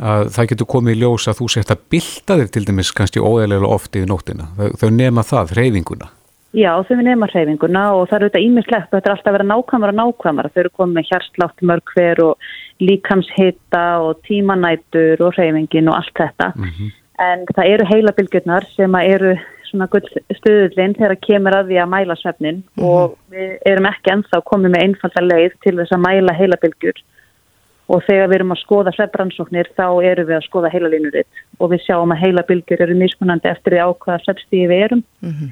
að það getur komið í ljós að þú sért að bilda þér til dæmis kannski óæðilega oft í nóttina. Þau, þau nema það, hreyfinguna. Já, þau nema hreyfinguna og það eru þetta ímislegt og þetta er alltaf að vera nákvæmara nákvæmara. Þau eru komið með hjarslátt mörg hver og líkamshitta og tímanætur og hreyfingin og allt þetta. Mm -hmm. En það eru heilabilgjurnar sem eru svona stuðlinn þegar kemur að því að mæla svefnin mm -hmm. og við erum ekki ennþá komið með einfalda leið til þess að mæla heilabilgjur og þegar við erum að skoða svefbransóknir þá eru við að skoða heila línuritt og við sjáum að heila bylgjur eru mismunandi eftir því ákvaða svefstíði við erum mm -hmm.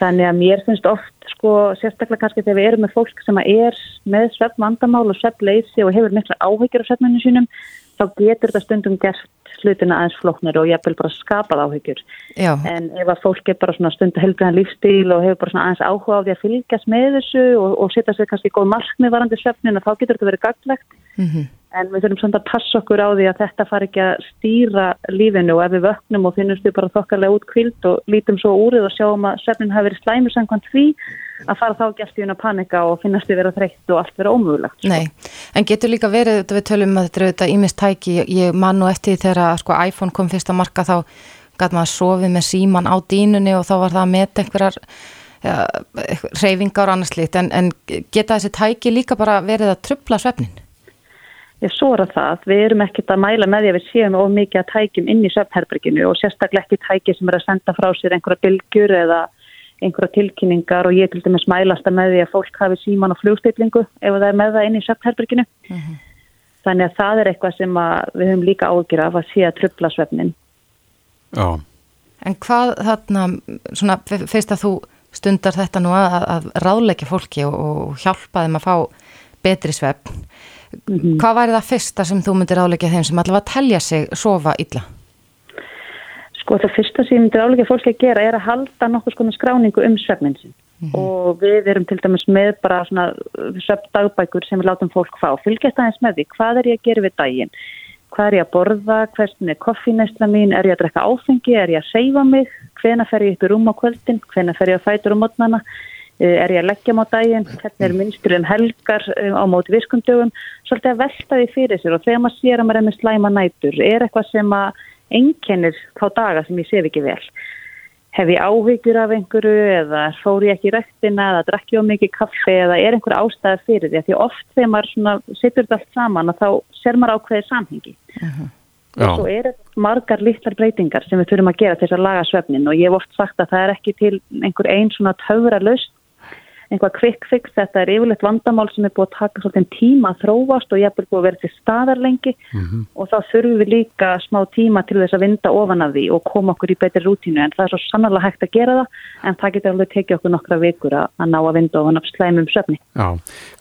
Þannig að mér finnst oft sko sérstaklega kannski þegar við erum með fólk sem er með svefvandamál og svefleysi og hefur mikla áhyggjur á svefninu sínum þá getur þetta stundum gert slutina aðeins flóknir og ég vil bara skapa það áhyggjur Já. en ef að fólk er bara stundu helgaðan lífstíl og hefur bara aðeins áhuga á því að fylgjast með þessu og, og setja sér kannski góð markmið varandi svefnin og þá getur þetta verið gaglegt mm -hmm. En við þurfum svona að passa okkur á því að þetta far ekki að stýra lífinu og ef við vöknum og finnumst við bara þokkarlega út kvild og lítum svo úrið og sjáum að svefnin hafi verið slæmur samkvæmt því að fara þá alltaf í una panika og finnast við vera þreytt og allt vera ómögulegt. Sko. Nei, en getur líka verið, þetta við tölum að þetta er auðvitað ímistæki, ég man nú eftir þegar sko iPhone kom fyrst að marka þá gæti maður að sofi með síman á dínunni og þá var það að meta einhverjar ja, reyfingar og annars lít, en, en geta þessi tæki líka bara verið að trubla svefnin? Ég sóra það, við erum ekkert að mæla með því að við séum of mikið að tækjum inn í svefnherberginu og sérstaklega ekki tæki sem er að senda frá sér einhverja bylgjur eða einhverja tilkynningar og ég til dæmis mælast að með því að fólk hafi síman og flugstillingu ef það er með það inn í svefnherberginu. Uh mhm. -huh. Þannig að það er eitthvað sem við höfum líka ágjur af að sé að trubla svefnin. Já. En hvað þarna, svona, feist að þú stundar þetta nú að, að ráðleika fólki og, og hjálpa þeim að fá betri svefn Mm -hmm. Hvað væri það fyrsta sem þú myndir áleika þeim sem allavega telja sig sofa illa? Sko það fyrsta sem ég myndir áleika fólki að gera er að halda nokkuð skona skráningu um svefninsin mm -hmm. og við erum til dæmis með bara svona svefndagbækur sem við látum fólk fá. Fylgjast aðeins með því, hvað er ég að gera við daginn? Hvað er ég að borða? Hversin er koffinæsla mín? Er ég að drekka áfengi? Er ég að seifa mig? Hvena fer ég upp í rúm á kvöldin? Hvena fer ég að fæta um mótnana? Eh, er ég að leggja á daginn, hvernig er minnstur um helgar eh, á móti viskundögum, svolítið að velta því fyrir sér og þegar maður sér að maður er með slæma nætur, er eitthvað sem að einkennir þá daga sem ég séf ekki vel. Hef ég áhyggjur af einhverju eða fór ég ekki í rektina eða drakk ég á mikið kaffe eða er einhver ástæði fyrir því að því oft þegar maður sittur þetta allt saman og þá ser maður ákveðið samhengi. Uh -huh. Og svo er margar litlar breytingar sem við þurfum að gera til þess að laga svefnin og ég hef oft sagt að það er ekki til einhver einn svona töfra löst einhvað quick fix, þetta er yfirleitt vandamál sem er búið að taka svolítið tíma að þróast og ég er búið að vera til staðar lengi mm -hmm. og þá þurfum við líka smá tíma til þess að vinda ofan af því og koma okkur í betri rútínu en það er svo sannarlega hægt að gera það en það getur alveg tekið okkur nokkra vikur að, að ná að vinda ofan af slæmum söfni. Já,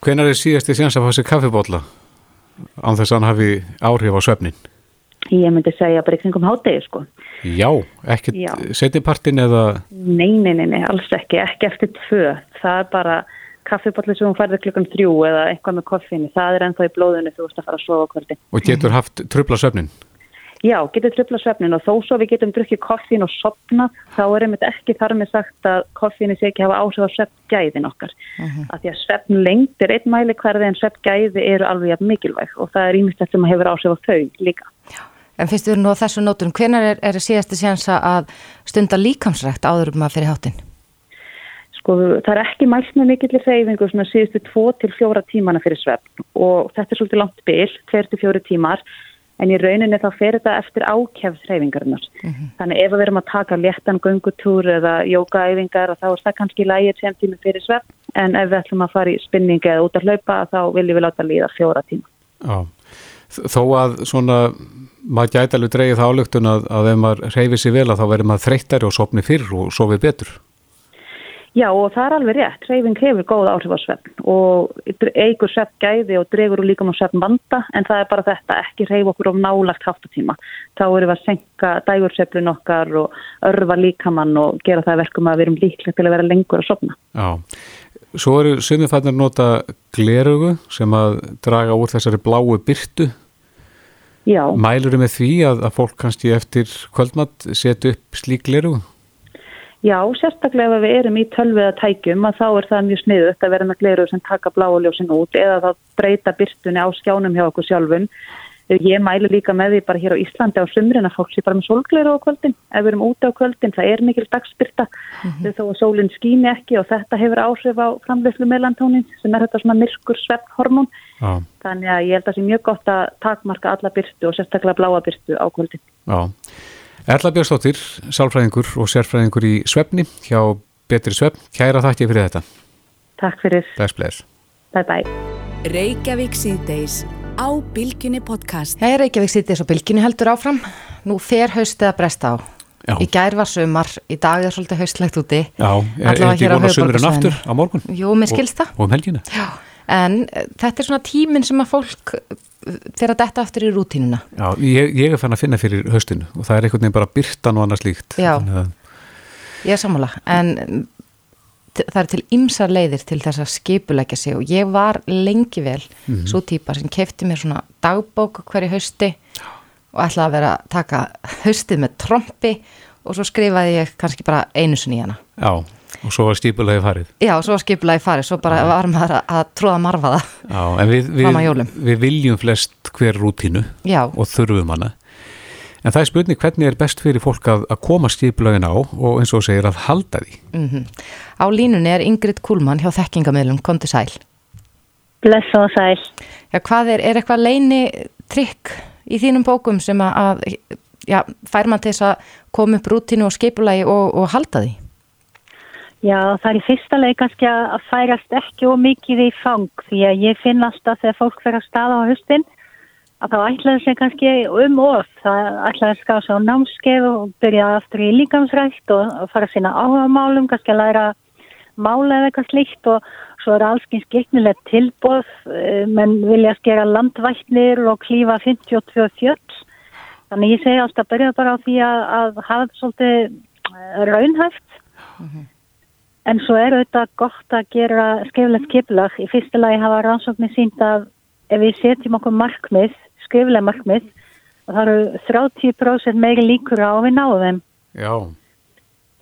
hvenar er síðast í séns að fá sér kaffibotla án þess að hann hafi áhrif á söfnin? Ég myndi segja bara ykkur um hátegi sko. Já, ekkert setjapartin eða? Nei, nei, nei, nei, alls ekki, ekki eftir tvö. Það er bara kaffibotli sem hún færði klukkan þrjú eða eitthvað með koffinni. Það er ennþá í blóðinu þú veist að fara að sofa kvöldi. Og getur haft tröfla söfnin? Já, getur tröfla söfnin og þó svo við getum drukkið koffin og sopna þá er einmitt ekki þar með sagt að koffinni sé ekki hafa áhrif á söfngæðin okkar. Uh -huh. Af því að söfn lengt er einn mæli hverði en söfngæði eru alveg mikilvæg og það er ímyndstætt sem hefur áhrif á þau líka. En finnst þú nú á þessu nótum, hvenar er, er síðasti sjansa að stunda líkamsrækt áður um að fyrir hátinn? Sko það er ekki mælt með mikillir reyfingu svona síðustu 2-4 tímana fyrir svefn og þetta er svolítið langt byl, 2-4 tímar en í rauninni þá fer þetta eftir ákjæfsreyfingarinnar. Þannig ef við erum að taka léttan göngutúr eða jókaæfingar þá er það kannski lægir sem tími fyrir svepp en ef við ætlum að fara í spinningi eða út að hlaupa þá viljum við láta líða fjóra tíma. Já, þó að svona maður gæti alveg dreigið það álugtun að, að ef maður reyfið sér vel að þá verður maður þreyttari og sopni fyrr og sofið betur. Já og það er alveg rétt, reyfing hefur góð áhrif á svefn og eigur svefn gæði og dregur úr líka með svefn vanda en það er bara þetta, ekki reyf okkur á nálagt háttatíma. Þá erum við að senka dægurseflun okkar og örfa líkamann og gera það verkum að við erum líklega til að vera lengur að sopna. Já, svo eru sumið fannir nota glerugu sem að draga úr þessari bláu byrtu. Já. Mælur með því að, að fólk kannski eftir kvöldmatt setja upp slík glerugu? Já, sérstaklega ef við erum í tölviða tækjum að þá er það mjög sniðut að vera með gleru sem taka bláuljósin út eða þá breyta byrtunni á skjánum hjá okkur sjálfum. Ég mælu líka með því bara hér á Íslandi á sumrin að fólk sé bara með sólgleru á kvöldin. Ef við erum úti á kvöldin, það er mikil dagsbyrta mm -hmm. þó að sólinn skýni ekki og þetta hefur áhrif á framleyslu melantónin sem er þetta svona myrkur svepphormón. Ah. Þannig að ég held að það sé mjög gott að takmarka alla byrtu og sérstaklega bláa byrtu á kvöldin. Já. Erla Björnstóttir, sálfræðingur og sérfræðingur í Svefni hjá Betri Svefn. Kæra þakki fyrir þetta. Takk fyrir. Bless, bless. Bye bye. Reykjavík síðdeis á Bilginni podcast. Hei, Reykjavík síðdeis á Bilginni heldur áfram. Nú fer haustið að bresta á. Já. Í gær var sumar, í dag er svolítið haustlegt úti. Já, er ekki vona sumurinn aftur á morgun? Jú, mér skilst það. Og um helginu. Já, en þetta er svona tíminn sem að fólk fyrir að detta aftur í rútínuna Já, ég, ég er fann að finna fyrir höstinu og það er einhvern veginn bara byrtan og annað slíkt Já, ég er sammála en það er til ymsar leiðir til þess að skipulegja sig og ég var lengi vel mm -hmm. svo típa sem kefti mér svona dagbók hverju hösti og ætlaði að vera að taka höstið með trombi og svo skrifaði ég kannski bara einu sinni í hana Já Og svo var skipulagi farið. Já, svo var skipulagi farið, svo bara var maður að, tróða marfa það. Já, en við, við, við viljum flest hver rútínu Já. og þurfum hana. En það er spurning hvernig er best fyrir fólk að, að koma skipulagin á og eins og segir að halda því. Mm -hmm. Á línunni er Ingrid Kúlmann hjá Þekkingamöðlum, kom til sæl. Bless og sæl. Já, hvað er, er eitthvað leini trikk í þínum bókum sem að, að já, fær mann til þess að koma upp rútínu og skipulagi og, og halda því? Já, það er í fyrsta leið kannski að færast ekki og mikið í fang því að ég finn alltaf þegar fólk fer að staða á höstin að þá ætlaði sig kannski um of, það ætlaði að ská sig á námskeið og byrja aftur í líkamsrækt og fara sína áhugamálum, kannski að læra mála eða eitthvað slíkt og svo er allskyns gegnilegt tilbóð, menn vilja skera landvæknir og klífa 52 fjöld, þannig ég segi alltaf að byrja bara á því að, að hafa svolítið raunhæft. Mm -hmm. En svo er auðvitað gott að gera skriflegt skiplag. Í fyrsta lagi hafa rannsóknir sínt að ef við setjum okkur markmið, skriflega markmið, og það eru 30% meiri líkur á að við náðum þeim. Já.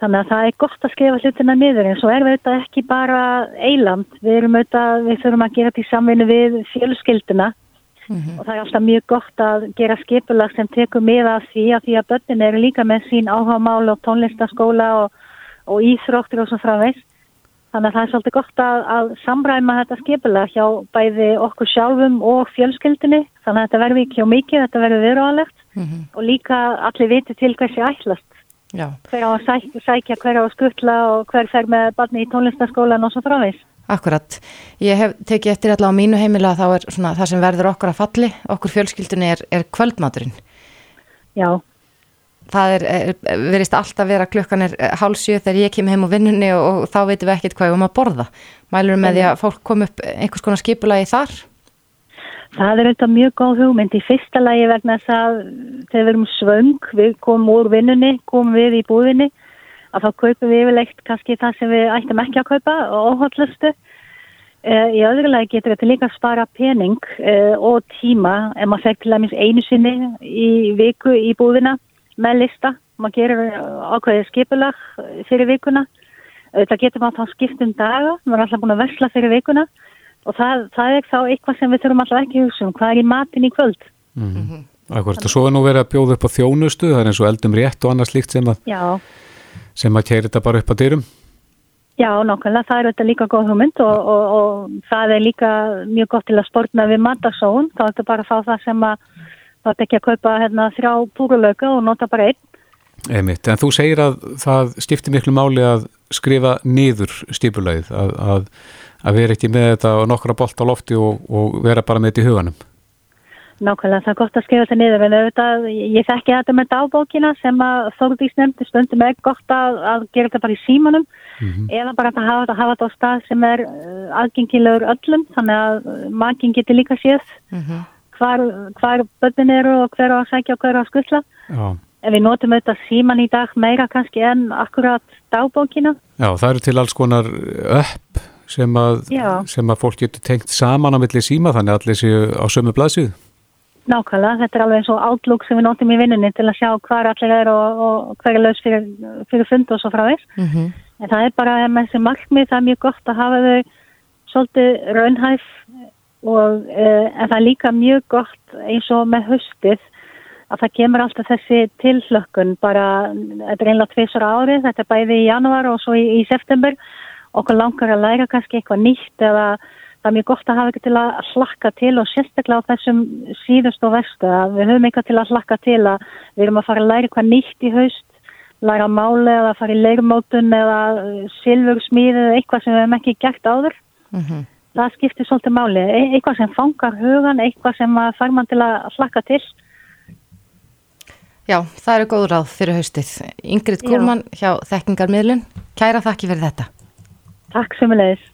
Þannig að það er gott að skrifa hlutina niður en svo er við auðvitað ekki bara eiland. Við erum auðvitað, við þurfum að gera þetta í samvinni við fjölskylduna mm -hmm. og það er alltaf mjög gott að gera skipulag sem tekur miða af því að því að börnin eru líka með sín áhagamál og tónlistaskóla og og íþróttir og svo framveist. Þannig að það er svolítið gott að, að samræma þetta skipilega hjá bæði okkur sjálfum og fjölskyldinni. Þannig að þetta verður ekki á mikið, þetta verður viðráðalegt mm -hmm. og líka allir viti til hversi ætlast. Já. Hver á að sækja, sækja, hver á að skuttla og hver fer með barni í tónlistaskólan og svo framveist. Akkurat. Ég hef tekið eftir allavega á mínu heimila að þá er svona það sem verður okkur að falli, okkur fjölskyldinni er, er kvöldmaturinn. Já það er, er verist alltaf vera klukkan er hálsjö þegar ég kem heim á vinnunni og, og þá veitum við ekkert hvað við erum að borða. Mælur með því að fólk kom upp einhvers konar skipulagi þar? Það er auðvitað mjög góð hugmynd. Í fyrsta lagi vegna þess að þegar við erum svöng, við komum úr vinnunni komum við í búðinni að þá kaupum við yfirlegt kannski það sem við ættum ekki að kaupa og óhallustu í öðru lagi getur þetta líka að spara pening og tíma. Ef maður fekk til dæmis einu sinni í viku í búðina með lista, maður gerir ákveðið skipulag fyrir vikuna. Það getur maður þá skipt um daga. Maður er alltaf búin að versla fyrir vikuna. Og það, það er þá eitthvað sem við þurfum alltaf ekki hugsa um, hvað er í matin í kvöld? Mm -hmm. Akkurat, og svo er nú verið að bjóða upp á þjónustu, það er eins og eldum rétt og annað slíkt sem að Já. sem að kæri þetta bara upp á dyrum. Já, nákvæmlega, það er þetta líka góð hugmynd og, og, og það er líka mjög gott til að spórna við matasón, þá er þetta bara að fá það sem að Það er ekki að kaupa hérna, þrjá púrulöka og nota bara einn. Einmitt, en þú segir að það skiptir miklu máli að skrifa niður stipulagið, að, að, að vera ekki með þetta og nokkra bolt á lofti og, og vera bara með þetta í huganum. Nákvæmlega, það er gott að skrifa þetta niður, en auðvitað, ég þekki þetta með dagbókina sem að Þórdís nefndi stundum er gott að, að gera þetta bara í símanum Mhm. eða bara að hafa, hafa þetta á stað sem er uh, aðgengilegur öllum, þannig að uh, makinn getur líka séð hvar, hvar börnin eru og hver á að sækja og hver á að skutla. Já. En við notum auðvitað síman í dag meira kannski en akkurat dagbókina. Já, það eru til alls konar upp sem að, sem að fólk getur tengt saman á milli síma þannig að allir séu á sömu blaðsíðu. Nákvæmlega, þetta er alveg eins og outlook sem við notum í vinnunni til að sjá hvar allir er og, og hver er laus fyrir, fyrir fund og svo frá þess. Mhm. En það er bara með þessi markmið, það er mjög gott að hafa þau svolítið raunhæf og uh, en það er líka mjög gott eins og með höstið að það kemur alltaf þessi tilhlökkun bara, þetta er einlega tvisar árið, þetta er bæði í januar og svo í, í september. Okkur langar að læra kannski eitthvað nýtt eða það er mjög gott að hafa eitthvað til að hlakka til og sérstaklega á þessum síðust og vestu að við höfum eitthvað til að hlakka til að við erum að fara að læra eitthvað nýtt í haust læra máli eða fara í leirmótun eða silfursmíð eða eitthvað sem við hefum ekki gert áður. Mhm. Það skiptir svolítið máli e eitthvað sem fangar hugan, eitthvað sem fær mann til að hlakka til Já, það eru góð ráð fyrir haustið. Ingrid. Kúlmann hjá Þekkingarmiðlun, kæra þakki fyrir þetta. Takk sem við leiðis